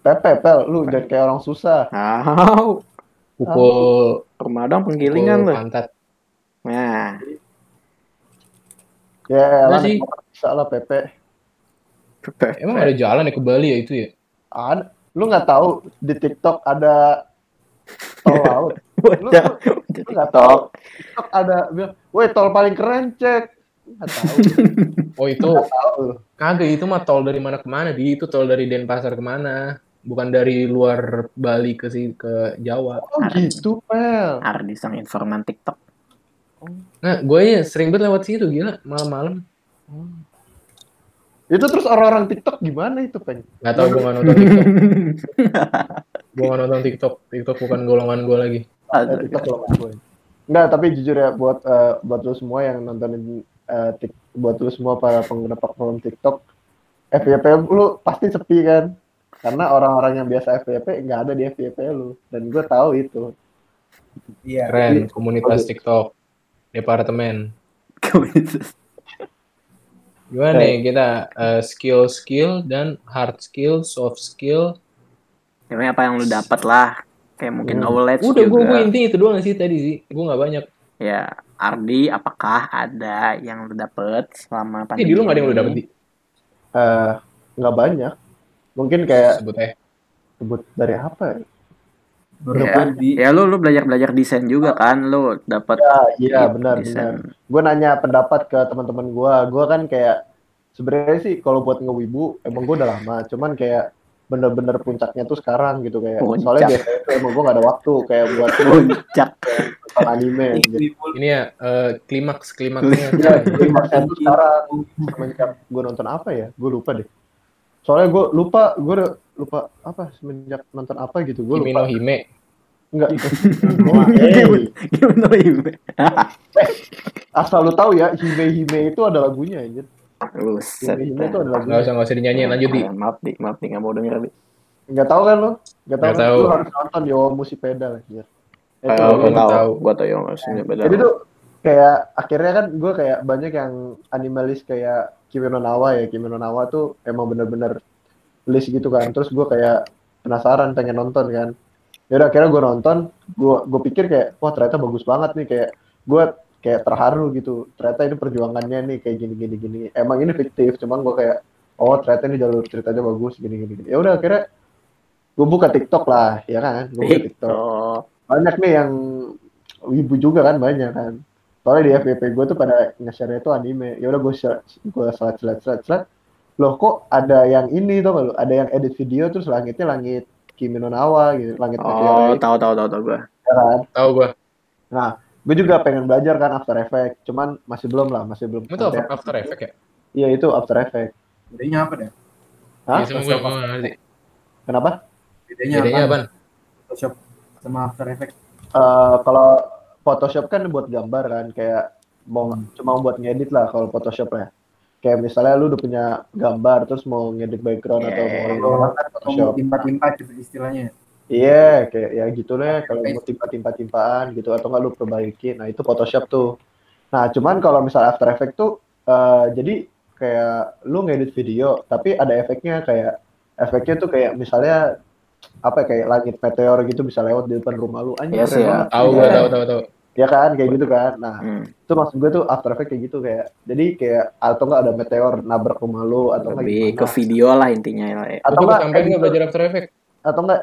PP pel lu jangan kayak orang susah Au. pukul pukul penggilingan lu. pantat. Nah, Ya, lah sih. bisa lah Pepe. Emang ada jalan ya ke Bali ya itu ya? Ada. Lu nggak tahu di TikTok ada tol laut. Lu, bocah. lu, lu. TikTok ada bilang, woi tol paling keren cek. Nggak tahu. Oh itu kagak itu mah tol dari mana ke mana di itu tol dari Denpasar ke mana? Bukan dari luar Bali ke si ke Jawa. Oh gitu, Pel. Ardi sang informan TikTok. Nah, gue ya sering banget lewat situ gila malam-malam. Itu terus orang-orang TikTok gimana itu, Peng? Gak tau gue gak nonton TikTok. gue gak nonton TikTok. TikTok bukan golongan gue lagi. Eh, Aduh, TikTok kalau nggak gue. Enggak, tapi jujur ya buat eh, buat lu semua yang nontonin eh, tik- buat lu semua para pengguna platform TikTok, FYP lu pasti sepi kan? Karena orang-orang yang biasa FYP nggak ada di FYP lu dan gue tahu itu. Iya. Keren, komunitas TikTok. Departemen. Gimana nih kita eh, skill-skill dan hard skill, soft skill. Ini apa yang lu dapat lah. Kayak mungkin Hmm. knowledge Udah gue juga. gue intinya itu doang sih tadi sih. Gue gak banyak. Ya, Ardi, apakah ada yang lu dapet selama Ini pandemi di lu gak ada yang lu dapet di Eh, nggak banyak. Mungkin kayak sebut eh. sebut dari apa ya? Ya, ya lu lu belajar belajar desain juga kan, lu dapat Ya, iya benar benar. desain. Gue nanya pendapat ke teman-teman gue. Gue kan kayak sebenarnya sih kalau buat ngewibu emang gue udah lama. Cuman kayak bener-bener puncaknya tuh sekarang gitu kayak. Puncak. Soalnya biasanya tuh emang gue gak ada waktu kayak buat Puncak. nonton anime gitu. Ini ya eh, klimaks klimaksnya. Iya, klimaksnya tuh sekarang semenjak gue nonton apa ya? Gue lupa deh. Soalnya gue lupa, gue lupa apa semenjak nonton apa gitu. Gue Kimi lupa. no Hime. Enggak. Hey. Gimana ini? Asal lu tahu ya, Hime Hime itu ada lagunya anjir. Buset. Hime Hime itu ada Gak lagunya. usah gak usah dinyanyiin lanjut di. Eh, Maaf di, maaf di, nggak mau denger di. Enggak tahu kan lu? Enggak tahu. Nggak kan? tahu. Lu harus nonton Yo anjir. Itu Oh, gua gua nggak tahu. tahu. Gua tahu yang maksudnya beda. Jadi tuh kayak akhirnya kan gue kayak banyak yang animalis kayak Kimi no Nawa ya. Kimi no Nawa tuh emang bener-bener list gitu kan. Terus gue kayak penasaran pengen nonton kan. Yaudah akhirnya gue nonton. Gue gue pikir kayak wah ternyata bagus banget nih kayak gue kayak terharu gitu. Ternyata ini perjuangannya nih kayak gini gini gini. Emang ini fiktif. Cuman gue kayak oh ternyata ini jalur ceritanya bagus gini gini. gini. Ya udah akhirnya gue buka TikTok lah ya kan. Gue buka TikTok banyak nih yang wibu juga kan banyak kan soalnya di FYP gue tuh pada nge-share itu anime ya udah gue share gue selat selat selat selat loh kok ada yang ini tuh lo ada yang edit video terus langitnya langit Kimi no Nawa gitu langit Oh, tahu tahu tahu tahu gua. ya kan Tahu gue. nah gue juga pengen belajar kan After Effects cuman masih belum lah masih belum Itu sampai- After Effects ya? iya itu After Effects Bedanya apa dah? Hah? Iya, sama gue ngerti. kenapa Bedanya, Bedanya apa? Photoshop sama After Effects. Eh, kalau Photoshop kan buat gambar kan kayak mau cuma buat ngedit lah kalau Photoshop ya kayak misalnya lu udah punya gambar terus mau ngedit background atau mau Yeah. Photoshop timpa-timpa gitu istilahnya. Iya kayak ya gitu deh kalau mau timpa-timpa timpaan gitu atau nggak lu perbaiki nah itu Photoshop tuh nah cuman kalau misalnya After Effects tuh eh, jadi kayak lu ngedit video tapi ada efeknya kayak efeknya tuh kayak misalnya apa ya, kayak langit meteor gitu bisa lewat di depan rumah lu anjir Iya keren sih ya. Tahu Iya. tahu tahu tahu. ya kan kayak gitu kan nah Hmm. itu maksud gue tuh After Effects kayak gitu kayak jadi kayak atau enggak ada meteor nabrak rumah lu atau enggak Lebih ke video lah intinya ya. atau Lu enggak sampean kayak nggak gitu. belajar After Effects? atau enggak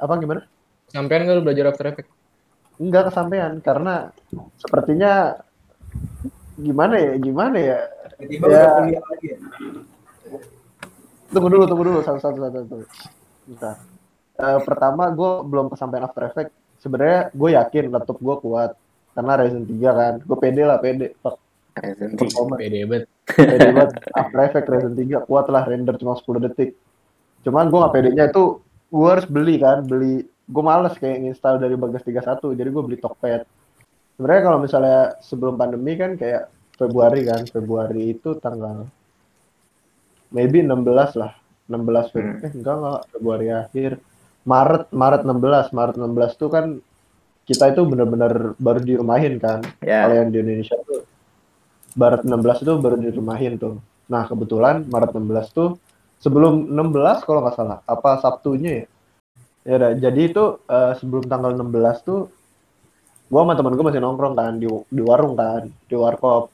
apa gimana Sampean nggak lu belajar After Effects? enggak kesampaian karena sepertinya gimana ya gimana ya Tiba-tiba Ya. udah kuliah lagi ya. tunggu dulu tunggu dulu satu satu satu satu Bentar. Eh, pertama gue belum kesampaian After Effects sebenarnya gue yakin laptop gue kuat karena Ryzen 3 kan gue pede lah pede Evil. performance. Pede banget. pede banget After Effects Ryzen 3 kuat lah render cuma 10 detik cuman gue gak pedenya itu gue harus beli kan beli gue males kayak install dari Bagas 31 jadi gue beli Tokped sebenarnya kalau misalnya sebelum pandemi kan kayak Februari kan Februari itu tanggal maybe 16 lah 16 Februari Hmm. eh enggak enggak Februari akhir Maret Maret 16 Maret 16 tuh kan kita itu benar-benar baru dirumahin kan Ya. kalau yang di Indonesia tuh Maret 16 itu baru dirumahin tuh. Nah kebetulan Maret 16 tuh sebelum 16 kalau nggak salah apa Sabtunya ya Ya udah, jadi itu eh, sebelum tanggal 16 tuh gua sama temen gue masih nongkrong kan di di warung kan, di warkop.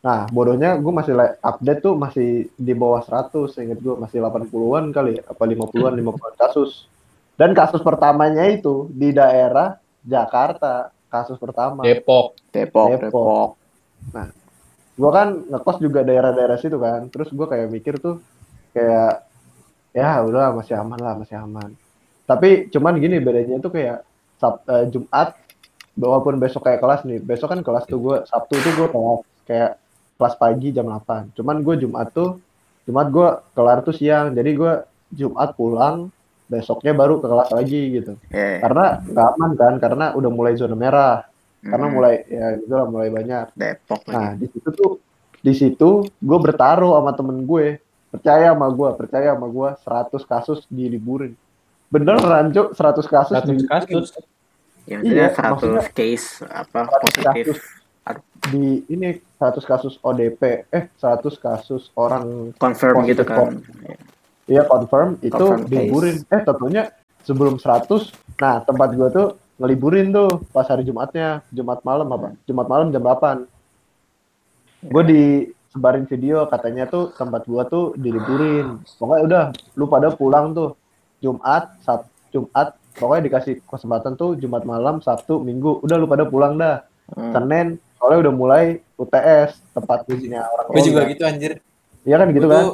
Nah, bodohnya gue masih like, update tuh masih di bawah 100, inget gue masih 80-an kali, apa 50-an, 50-an kasus. Dan kasus pertamanya itu di daerah Jakarta, kasus pertama. Depok. Depok, Depok. Depok. Gue kan ngekos juga daerah-daerah situ kan, terus gue kayak mikir tuh kayak ya udah masih aman lah, masih aman. Tapi cuman gini bedanya tuh kayak Sab- eh, Jumat walaupun besok kayak kelas nih, besok kan kelas tuh gue Sabtu tuh gue kelas kayak kelas pagi jam 8. Cuman gue Jumat tuh Jumat gue kelar tuh siang. Jadi gue Jumat pulang, besoknya baru ke kelas lagi gitu. Ya, Karena nggak aman kan, karena udah mulai zona merah. Karena hmm, mulai ya gitu lah mulai banyak. Depok Nah, di situ tuh di situ gue bertaruh sama temen gue. Percaya sama gue, percaya sama gue 100 kasus diliburin. Beneran, Cuk, 100 kasus 100 diliburin. kasus. Ya, maksudnya iya, 100 maksudnya case apa 100 positif. kasus. di ini 100 kasus ODP, eh 100 kasus orang Confirm Positif gitu kan. Iya confirm itu Confirm diliburin. Eh tentunya sebelum 100, nah tempat gua tuh ngeliburin tuh pas hari Jumatnya, Jumat malam apa? Jumat malam jam 8. Gue disebarin video katanya tuh tempat gua tuh diliburin. Pokoknya udah lu pada pulang tuh Jumat, Sab Jumat, pokoknya dikasih kesempatan tuh Jumat malam, Sabtu, Minggu, udah lu pada pulang dah. Hmm. Senin soalnya udah mulai UTS tempat ujinya orang Gue juga gitu anjir. Iya kan gitu kan?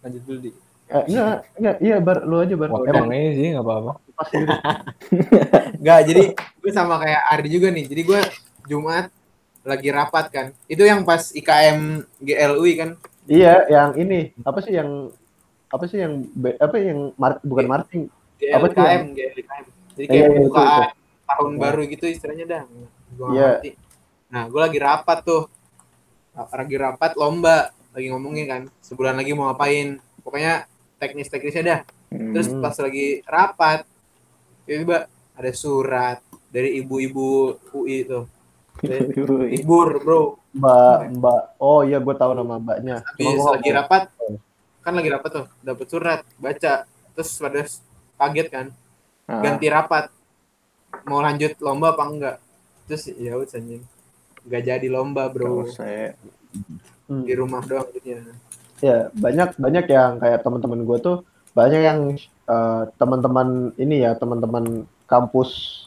Lanjut dulu di. Eh, enggak, enggak, iya bar lu aja bar. Potong aja sih, nggak apa-apa. pas gitu. Enggak, jadi gue sama kayak Ardi juga nih. Jadi gue Jumat lagi rapat kan. Itu yang pas IKM GLUI kan. Iya, yang ini apa sih yang apa sih yang apa yang mar- bukan marching? Apa tuh GLKM, GLKM. Jadi Iya, kayak iya, itu, pembukaan tahun Iya. baru gitu istilahnya dah. Iya. ngerti. Nah, gue lagi rapat tuh. Lagi rapat lomba, lagi ngomongin kan. Sebulan lagi mau ngapain. Pokoknya teknis-teknisnya dah. Terus Hmm. pas lagi rapat, tiba-tiba ada surat dari ibu-ibu UI tuh. Libur, bro. Mbak Mbak oh iya gue tahu nama mbaknya. Habis lagi nggak rapat, kan lagi rapat tuh, dapat surat, baca. Terus pada kaget kan, Ah, ganti rapat. Mau lanjut lomba apa enggak? Terus ya udah anjing. Enggak jadi lomba, bro. saya Hmm. Di rumah doang jadinya. Ya, banyak banyak yang kayak teman-teman gue tuh banyak yang eh, teman-teman ini ya, teman-teman kampus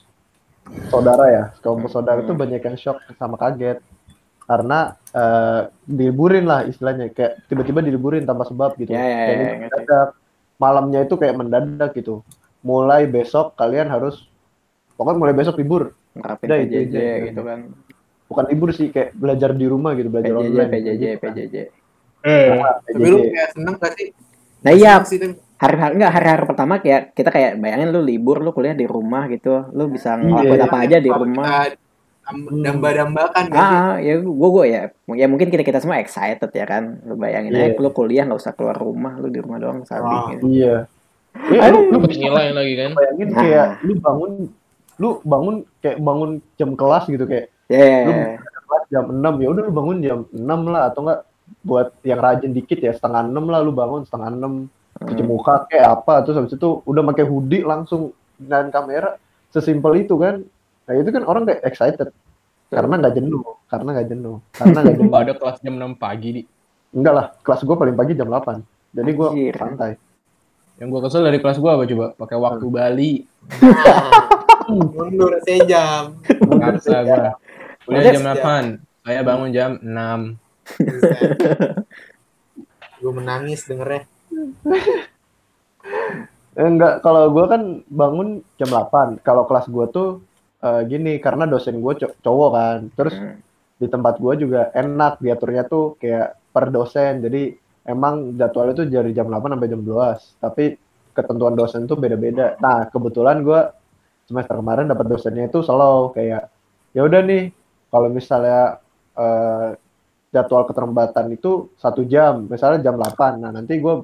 saudara ya, kampus saudara itu banyak yang shock sama kaget karena eh, diliburin lah istilahnya kayak tiba-tiba diliburin tanpa sebab gitu. Kayak ya, ini ngerti. mendadak. Malamnya itu kayak mendadak gitu. Mulai besok kalian harus pokoknya mulai besok libur. ngerapin Udah, itu PJJ aja. gitu kan. Bukan libur sih kayak belajar di rumah gitu, belajar PJJ, online. PJJ, Gitu kan. PJJ. Eh, Nah, Tapi lu PJJ. kayak seneng gak sih? Nah iya. Hari-hari enggak hari-hari pertama kayak kita kayak bayangin lu libur, lu kuliah di rumah gitu, lu bisa Iya. ngelakuin apa aja di rumah. Damba-dambakan gak sih? Ah, ya gua gua ya, ya mungkin kita kita semua excited ya kan. Lu bayangin Iya. aja lu kuliah nggak usah keluar rumah, lu di rumah doang sabi Ah. gitu. Iya. Eh, lu, lu nilai lagi kan. bayangin Nah. kayak lu bangun lu bangun kayak bangun jam kelas gitu kayak Ya, ya, lu ya. kelas jam 6 ya udah lu bangun jam 6 lah atau enggak buat yang rajin dikit ya setengah 6 lah lu bangun setengah 6 cuci Hmm. muka kayak apa terus habis itu udah pakai hoodie langsung dengan kamera sesimpel itu kan nah itu kan orang kayak excited karena nggak jenuh karena nggak jenuh karena nggak jenuh ada kelas jam 6 pagi di. enggak lah kelas gue paling pagi jam 8 jadi gue Anjir. santai Yang gue kesel dari kelas gue apa coba? Pakai waktu Bali. Mundur sejam. Paksa gue. Maksudnya- jam 8. Saya bangun jam 6. Gue menangis dengernya. Eh, enggak, kalau gue kan bangun jam 8. Kalau kelas gue tuh eh, gini, karena dosen gue cowok kan. Terus Hmm. di tempat gue juga enak diaturnya tuh kayak per dosen. Jadi emang jadwalnya tuh dari jam 8 sampai jam 12. Tapi ketentuan dosen tuh beda-beda. Nah, kebetulan gue semester kemarin dapat dosennya itu slow kayak ya udah nih kalau misalnya eh, jadwal keterlambatan itu satu jam, misalnya jam 8. Nah, nanti gue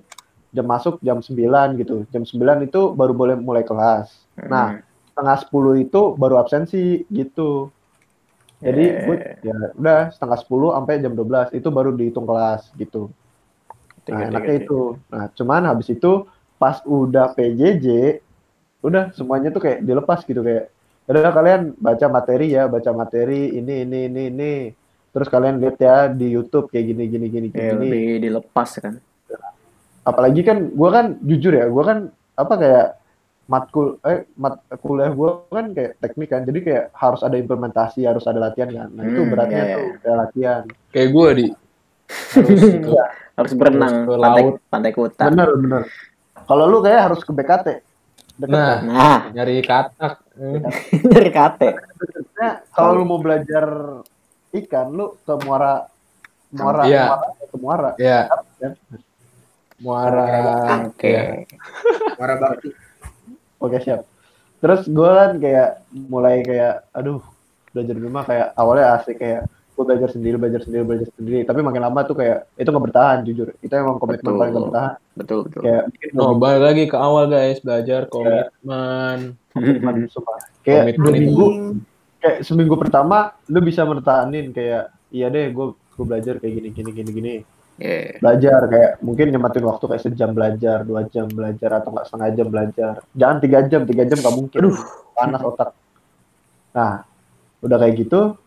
jam masuk jam 9 gitu. Jam 9 itu baru boleh mulai kelas. Nah, setengah 10 itu baru absensi gitu. Jadi Eh. gue ya udah setengah 10 sampai jam 12 itu baru dihitung kelas gitu. Nah, tiga, enaknya tiga. itu. Nah, cuman habis itu pas udah PJJ udah semuanya tuh kayak dilepas gitu kayak udah kalian baca materi ya baca materi ini ini ini ini terus kalian lihat ya di YouTube kayak gini gini gini Ya, gini lebih dilepas kan. Apalagi kan gua kan jujur ya gua kan apa kayak matkul eh mat kuliah gua kan kayak teknik kan jadi kayak harus ada implementasi harus ada latihan kan nah itu Hmm, beratnya iya, tuh kayak latihan Kayak gue di harus. Harus berenang Harus ke pantai laut. pantai kuta. bener bener kalau lu kayak harus ke BKT Deket Nah, kan? Nah, nyari katak. Hmm. dari kate. Deketnya, kalau lu mau belajar ikan lu ke muara muara Iya. muara ke muara Ya, kan? Muara. Oke. Ya. Muara Bakti. Oke siap. Terus gue kan kayak mulai kayak, aduh belajar di rumah kayak awalnya asik kayak gue belajar sendiri, belajar sendiri, belajar sendiri. Tapi makin lama tuh kayak itu nggak bertahan jujur. Itu emang komitmen Betul. paling nggak bertahan. Betul betul. Kayak Oh, balik lagi ke awal guys, belajar komitmen. komitmen sumpah. Kayak Komitmen dua minggu, kayak seminggu pertama lu bisa mertahanin kayak iya deh gue gue belajar kayak gini gini gini gini Iya. belajar kayak mungkin nyematin waktu kayak sejam belajar dua jam belajar atau nggak setengah jam belajar. Jangan tiga jam tiga jam nggak mungkin. Aduh, panas otak. Nah udah kayak gitu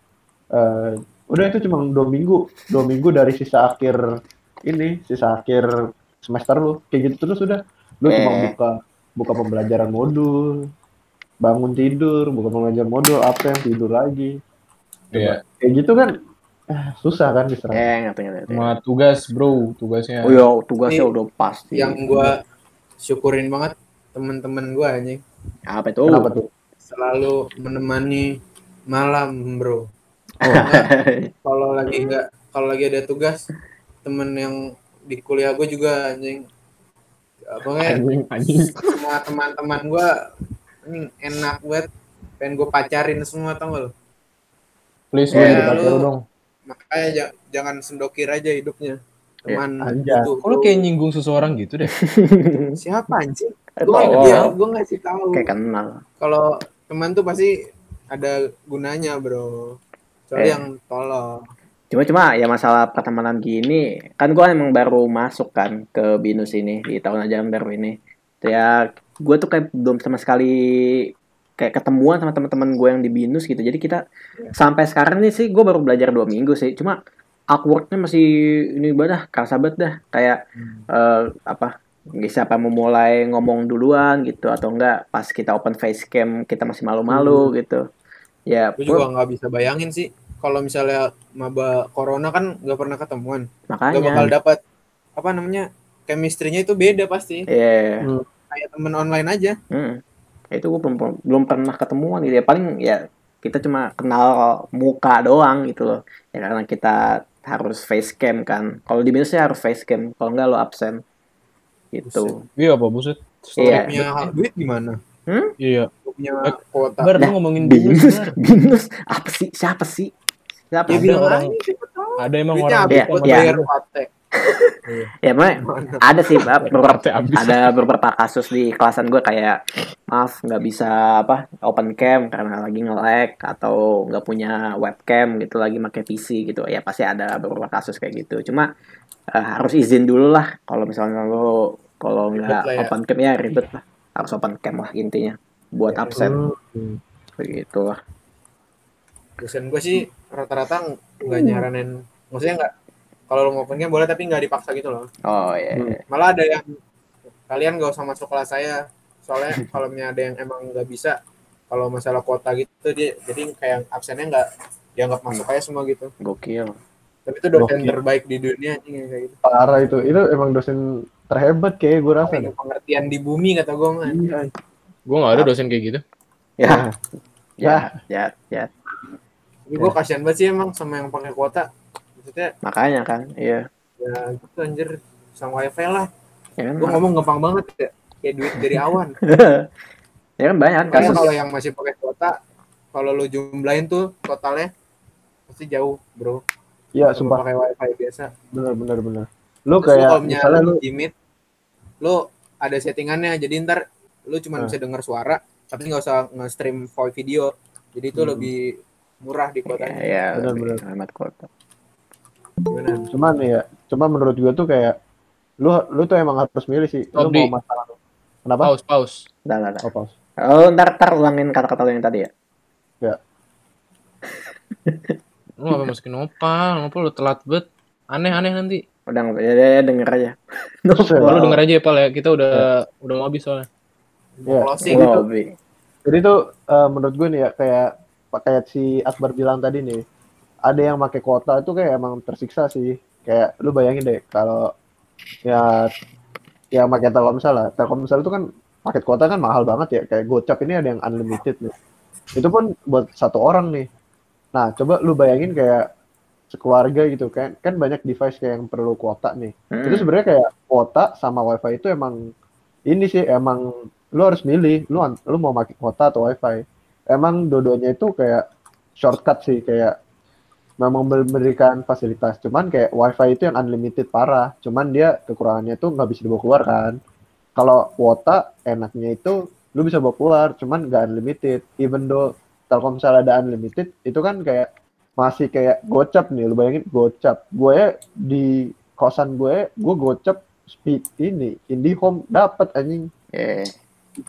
eh, udah itu cuma dua minggu. Dua minggu dari sisa akhir ini sisa akhir semester lu. Kayak gitu terus udah. Lu cuma Eh. buka buka pembelajaran modul bangun tidur buka pembelajaran modul absen tidur lagi. Iya. kayak gitu kan susah kan diserang Eh, ngerti ngerti. Sama tugas, bro, tugasnya. Oh iya, tugasnya Ini udah pasti. Yang gua syukurin banget teman-teman gua anjing apa itu? kenapa tuh selalu menemani malam, Bro. Kalau lagi nggak kalau lagi ada tugas temen yang di kuliah gue juga anjing pokoknya Anjing, anjing. semua teman-teman gue anjing enak banget pengen gue pacarin semua tau gak lo Please, Ya, lu- dong. Makanya ja- jangan sendokir aja hidupnya teman anjay. butuh. Kok lu kayak nyinggung seseorang gitu deh? siapa anjing gue dia gue ngasih tahu Kayak kenal. kalau teman tuh pasti ada gunanya bro soalnya Eh. yang tolong Cuma cuma ya masalah pertemanan gini, kan gua emang baru masuk kan ke binus ini di tahun ajaran baru ini. Ya gue tuh kayak belum sama sekali kayak ketemuan sama teman-teman gue yang di binus gitu. Jadi kita sampai sekarang nih sih gue baru belajar dua minggu sih. Cuma awkwardnya masih ini banget kerasa banget dah. Kayak eh, apa? nggak siapa mau mulai ngomong duluan gitu atau enggak pas kita open facecam kita masih malu-malu gitu. Ya, gue juga nggak bisa bayangin sih kalau misalnya maba corona kan nggak pernah ketemuan nggak bakal makanya. dapat apa namanya chemistry-nya itu beda pasti Iya. kayak temen online aja Hmm. Itu gue belum belum pernah ketemuan gitu ya. Paling ya kita cuma kenal muka doang gitu loh. Ya karena kita harus face cam kan. Kalau di minusnya harus face cam. Kalau enggak lo absen. Gitu. Iya apa buset? Iya. punya duit gimana Iya. Lu punya kuota Bar lu ngomongin Binus, binus. Apa sih? Siapa sih? Siapa? ya Ada orang- Ada emang orang habis Iya, iya. Ya, makanya ada sih Pak, beberapa ada beberapa kasus di kelasan gue kayak maaf nggak bisa apa open cam karena lagi nge-lag atau nggak punya webcam gitu lagi pakai PC gitu. Ya pasti ada beberapa kasus kayak gitu. Cuma eh, harus izin dulu lah. Kalau misalnya lo kalau nggak ya. open cam ya ribet lah. Harus open cam lah intinya buat absen. Hmm. begitu lah dosen gue sih rata-rata nggak nyaranin maksudnya nggak kalau lu mau open game boleh tapi nggak dipaksa gitu loh. Oh ya Hmm. malah ada yang kalian gak usah masuk kelas saya. Soalnya kalau misalnya ada yang emang nggak bisa kalau masalah kuota gitu dia jadi kayak absennya nggak dianggap masuk aja semua gitu. Gokil. Tapi itu dosen Gokil. terbaik di dunia anjing yang kayak gitu. Parah itu. Itu emang dosen terhebat kayak gue rasa. Pengertian di bumi kata gue mah iya. Gue gak ada dosen kayak gitu. ya. Ya. ya ya ya. Tapi gue kasihan banget sih emang sama yang pakai kuota maksudnya makanya kan iya ya gitu anjir sama wifi lah ya kan gue ngomong gampang banget ya kayak duit dari awan ya kan banyak kan Karena kasus kalau yang masih pakai kuota, kalau lu jumlahin tuh totalnya pasti jauh, bro. iya sumpah pakai wifi biasa. bener bener bener lu Terus lu kayak kalau misalnya lu di Meet, lu ada settingannya. Jadi ntar lu cuma Ah. bisa dengar suara, tapi nggak usah nge-stream voice video. Jadi itu Hmm. lebih murah di ya, kuotanya. ya Benar-benar. hemat kota Gimana? cuman ya cuma menurut gue tuh kayak lu lu tuh emang harus milih sih lu Di. mau masalah Kenapa? Pause, pause. Udah, udah, udah. Oh, pause. Oh, ntar, ntar ulangin kata-kata yang tadi ya. Lu apa masukin nopal? Nopal lu telat bet. Aneh-aneh nanti. Udah, nggak- ya, ya, ya denger aja. Buset. Lu denger aja ya, Pal ya. Kita udah udah mau habis soalnya. Iya. Closing. Lobby. Jadi tuh eh, menurut gue nih ya kayak kayak si Akbar bilang tadi nih, ada yang pakai kuota itu kayak emang tersiksa sih. Kayak lu bayangin deh kalau ya yang pakai Telkomsel lah. Telkomsel itu kan paket kuota kan mahal banget ya. Kayak Gocap ini ada yang unlimited nih. Itu pun buat satu orang nih. Nah, coba lu bayangin kayak sekeluarga gitu kan. Kan banyak device kayak yang perlu kuota nih. Hmm. Itu sebenarnya kayak kuota sama wifi itu emang ini sih emang lu harus milih lu lu mau pakai kuota atau wifi. Emang dua-duanya itu kayak shortcut sih kayak memang memberikan fasilitas. Cuman kayak wifi itu yang unlimited parah. Cuman dia kekurangannya itu nggak bisa dibawa keluar kan. Kalau kuota enaknya itu lu bisa bawa keluar, cuman nggak unlimited. Even though Telkomsel ada unlimited, itu kan kayak masih kayak gocap nih. Lu bayangin gocap. Gue di kosan gue, gue gocap speed ini, IndiHome dapat anjing. Eh,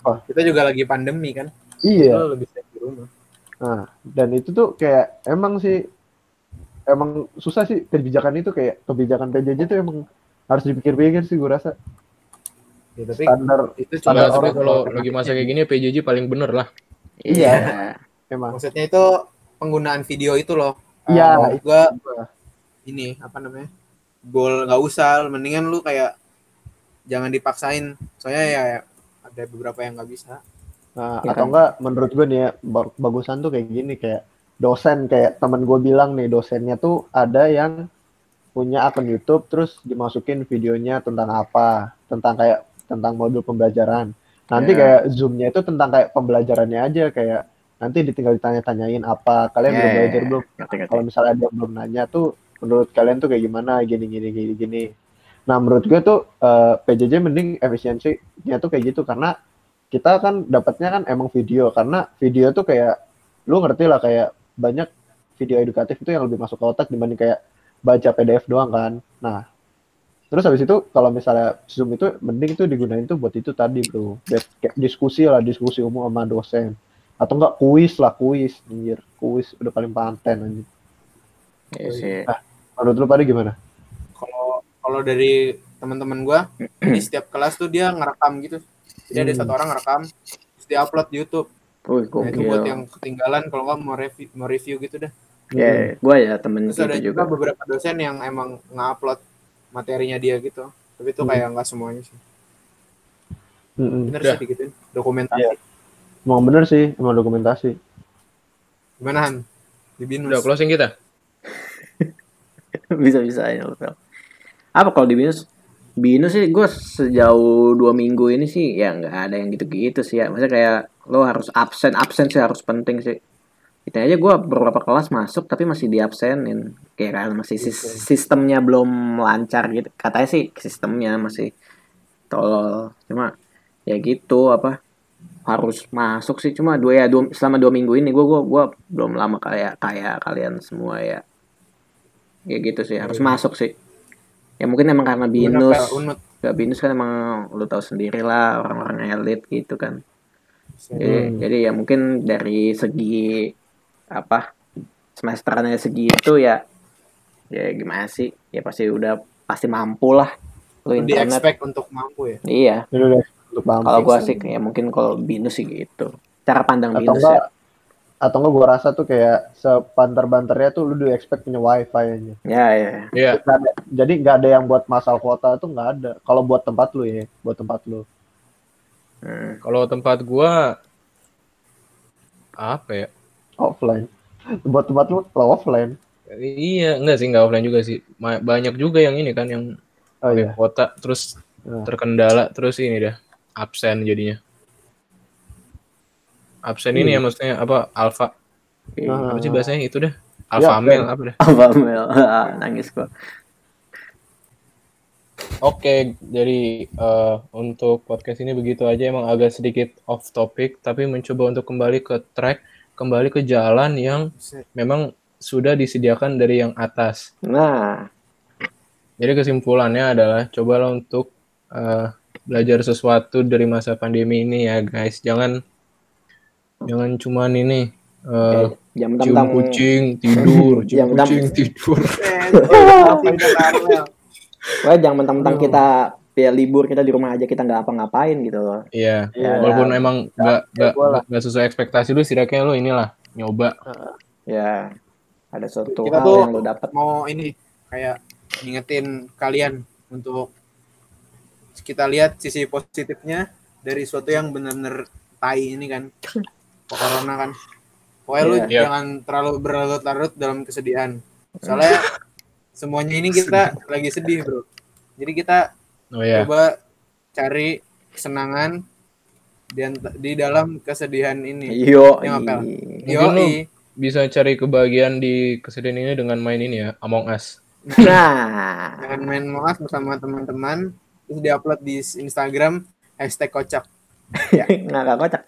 Wah, Kita juga lagi pandemi kan. iya. Lebih di rumah. Nah, dan itu tuh kayak emang sih emang susah sih kebijakan itu kayak kebijakan PJJ tuh emang harus dipikir-pikir sih gue rasa Ya, tapi standar itu cuma Ada tapi orang kalau kalau- lagi masa kayak gini PJJ paling bener lah. iya. emang maksudnya itu penggunaan video itu loh. Iya, Uh, itu gua juga. ini apa namanya? Goal nggak usah, mendingan lu kayak jangan dipaksain. Soalnya ya ada beberapa yang nggak bisa. Nah, Ya atau kan? enggak menurut gue nih ya ba- bagusan tuh kayak gini kayak dosen kayak temen gue bilang nih dosennya tuh ada yang punya akun YouTube terus dimasukin videonya tentang apa tentang kayak tentang modul pembelajaran nanti Ya. kayak zoomnya itu tentang kayak pembelajarannya aja kayak nanti ditinggal ditanya-tanyain apa kalian Ya, udah ya, belajar ya. belum kalau misalnya ada yang belum nanya tuh menurut kalian tuh kayak gimana gini gini gini gini nah menurut gue tuh eh, PJJ mending efisiensinya tuh kayak gitu karena kita kan dapatnya kan emang video karena video tuh kayak lu ngerti lah kayak banyak video edukatif itu yang lebih masuk ke otak dibanding kayak baca PDF doang kan nah terus habis itu kalau misalnya zoom itu mending itu digunain tuh buat itu tadi bro Biar kayak diskusi lah diskusi umum sama dosen atau enggak kuis lah kuis anjir kuis udah paling paten anjir Iya sih. menurut lu pada gimana Kalau kalau dari teman-teman gua, di setiap kelas tuh dia ngerekam gitu. Jadi ada Hmm. satu orang ngerekam, terus di-upload di YouTube. Wih, Nah, itu buat yang ketinggalan kalau nggak mau review, mau review gitu dah. Ya, gue ya temen Terus ada gitu juga beberapa dosen yang emang nge-upload materinya dia gitu. Tapi itu Hmm. kayak nggak semuanya sih. Mm-mm. Bener Udah. sih digituin. Dokumentasi. Iya. emang bener sih emang dokumentasi Gimana Han? Di binus. Udah closing kita. Bisa-bisa ya Fel. Apa kalau di binus? Binus sih gue sejauh dua minggu ini sih ya nggak ada yang gitu-gitu sih ya. Maksudnya kayak lo harus absen, absen sih harus penting sih. Itu aja gue beberapa kelas masuk tapi masih diabsenin. Kayak kan masih sis- sistemnya belum lancar gitu. Katanya sih sistemnya masih tolol. Cuma ya gitu apa harus masuk sih cuma dua ya dua, selama dua minggu ini gue gua gua belum lama kayak kayak kalian semua ya ya gitu sih harus masuk sih ya mungkin emang karena binus. Unut. gak binus kan emang lu tahu sendiri lah orang-orang elit gitu kan. Jadi, Hmm. jadi ya mungkin dari segi apa semesterannya segi itu ya ya gimana sih? Ya pasti udah pasti mampu lah lu Di internet. expect untuk mampu ya. iya. Kalau gua sih. kayak mungkin kalau binus sih gitu. Cara pandang atau binus enggak ya atau enggak gue rasa tuh kayak sepantar-bantarnya tuh lu di expect punya wifi aja ya ya Iya. Nggak ada- jadi nggak ada yang buat masal kuota tuh nggak ada kalau buat tempat lu ya buat tempat lu Hmm. Kalau tempat gua apa ya? offline buat tempat lu kalau offline Iya, enggak sih, enggak offline juga sih. Banyak juga yang ini kan yang oh iya kota terus Nah. terkendala terus ini dah absen jadinya. Absen ini ya maksudnya apa? Alfa. Nah. Apa sih bahasanya itu dah? Alfa Ya, male apa dah? apa Mel Ah, nangis gua Oke, jadi eh, untuk podcast ini begitu aja emang agak sedikit off topic tapi mencoba untuk kembali ke track, kembali ke jalan yang memang sudah disediakan dari yang atas. nah Jadi kesimpulannya adalah cobalah untuk eh, belajar sesuatu dari masa pandemi ini ya guys. Jangan jangan cuman ini eh, Jam cium tentang kucing tidur, cium Yang bentar. kucing tidur. Wah, jangan mentang-mentang kita ya libur kita di rumah aja kita nggak apa-ngapain gitu loh. Iya, Iya. walaupun emang nggak nggak gua lah. nggak sesuai ekspektasi lu, setidaknya lu inilah nyoba. Ya, ada suatu Kita hal tuh- yang lo dapat. mau ini kayak ngingetin kalian untuk kita lihat sisi positifnya dari suatu yang benar-benar tai ini kan corona kan. Pokoknya lu Iya. jangan terlalu berlarut-larut dalam kesedihan. Soalnya semuanya ini kita lagi sedih bro. Jadi kita Oh ya, coba cari kesenangan di, di dalam kesedihan ini. Yo? Mungkin lu- Yoi. bisa cari kebahagiaan di kesedihan ini dengan main ini ya, Among Us. nah, jangan main moas bersama teman-teman terus diupload di Instagram hashtag kocak. Nggak nggak kocak.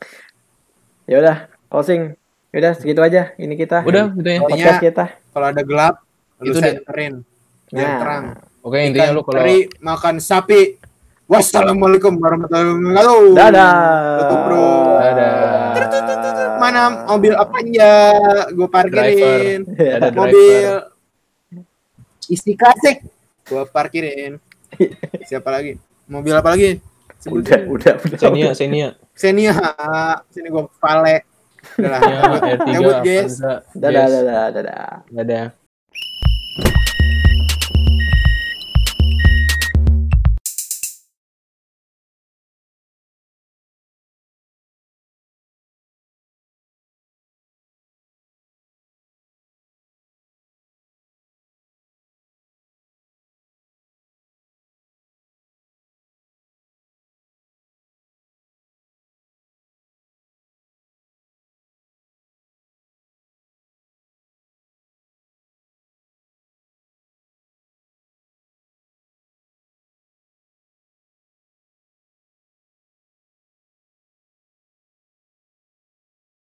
Ya udah, closing. Ya udah segitu aja. Ini kita. Udah, gitu ya. Intinya- podcast kita. kalau ada gelap lu Itu senterin biar Nah. terang Oke, intinya Ikan lu kalau teri makan sapi wassalamualaikum warahmatullahi wabarakatuh Dadah. Tutup, bro. Dadah. mana mobil apanya gue parkirin ada mobil isi klasik gue parkirin siapa lagi mobil apa lagi Udah, sebutin udah, udah. Xenia, Xenia. Xenia sini gue vale udah lah Xenia, R3, Cabut, guys. Avanza. Dadah, dadah, dadah. Dadah.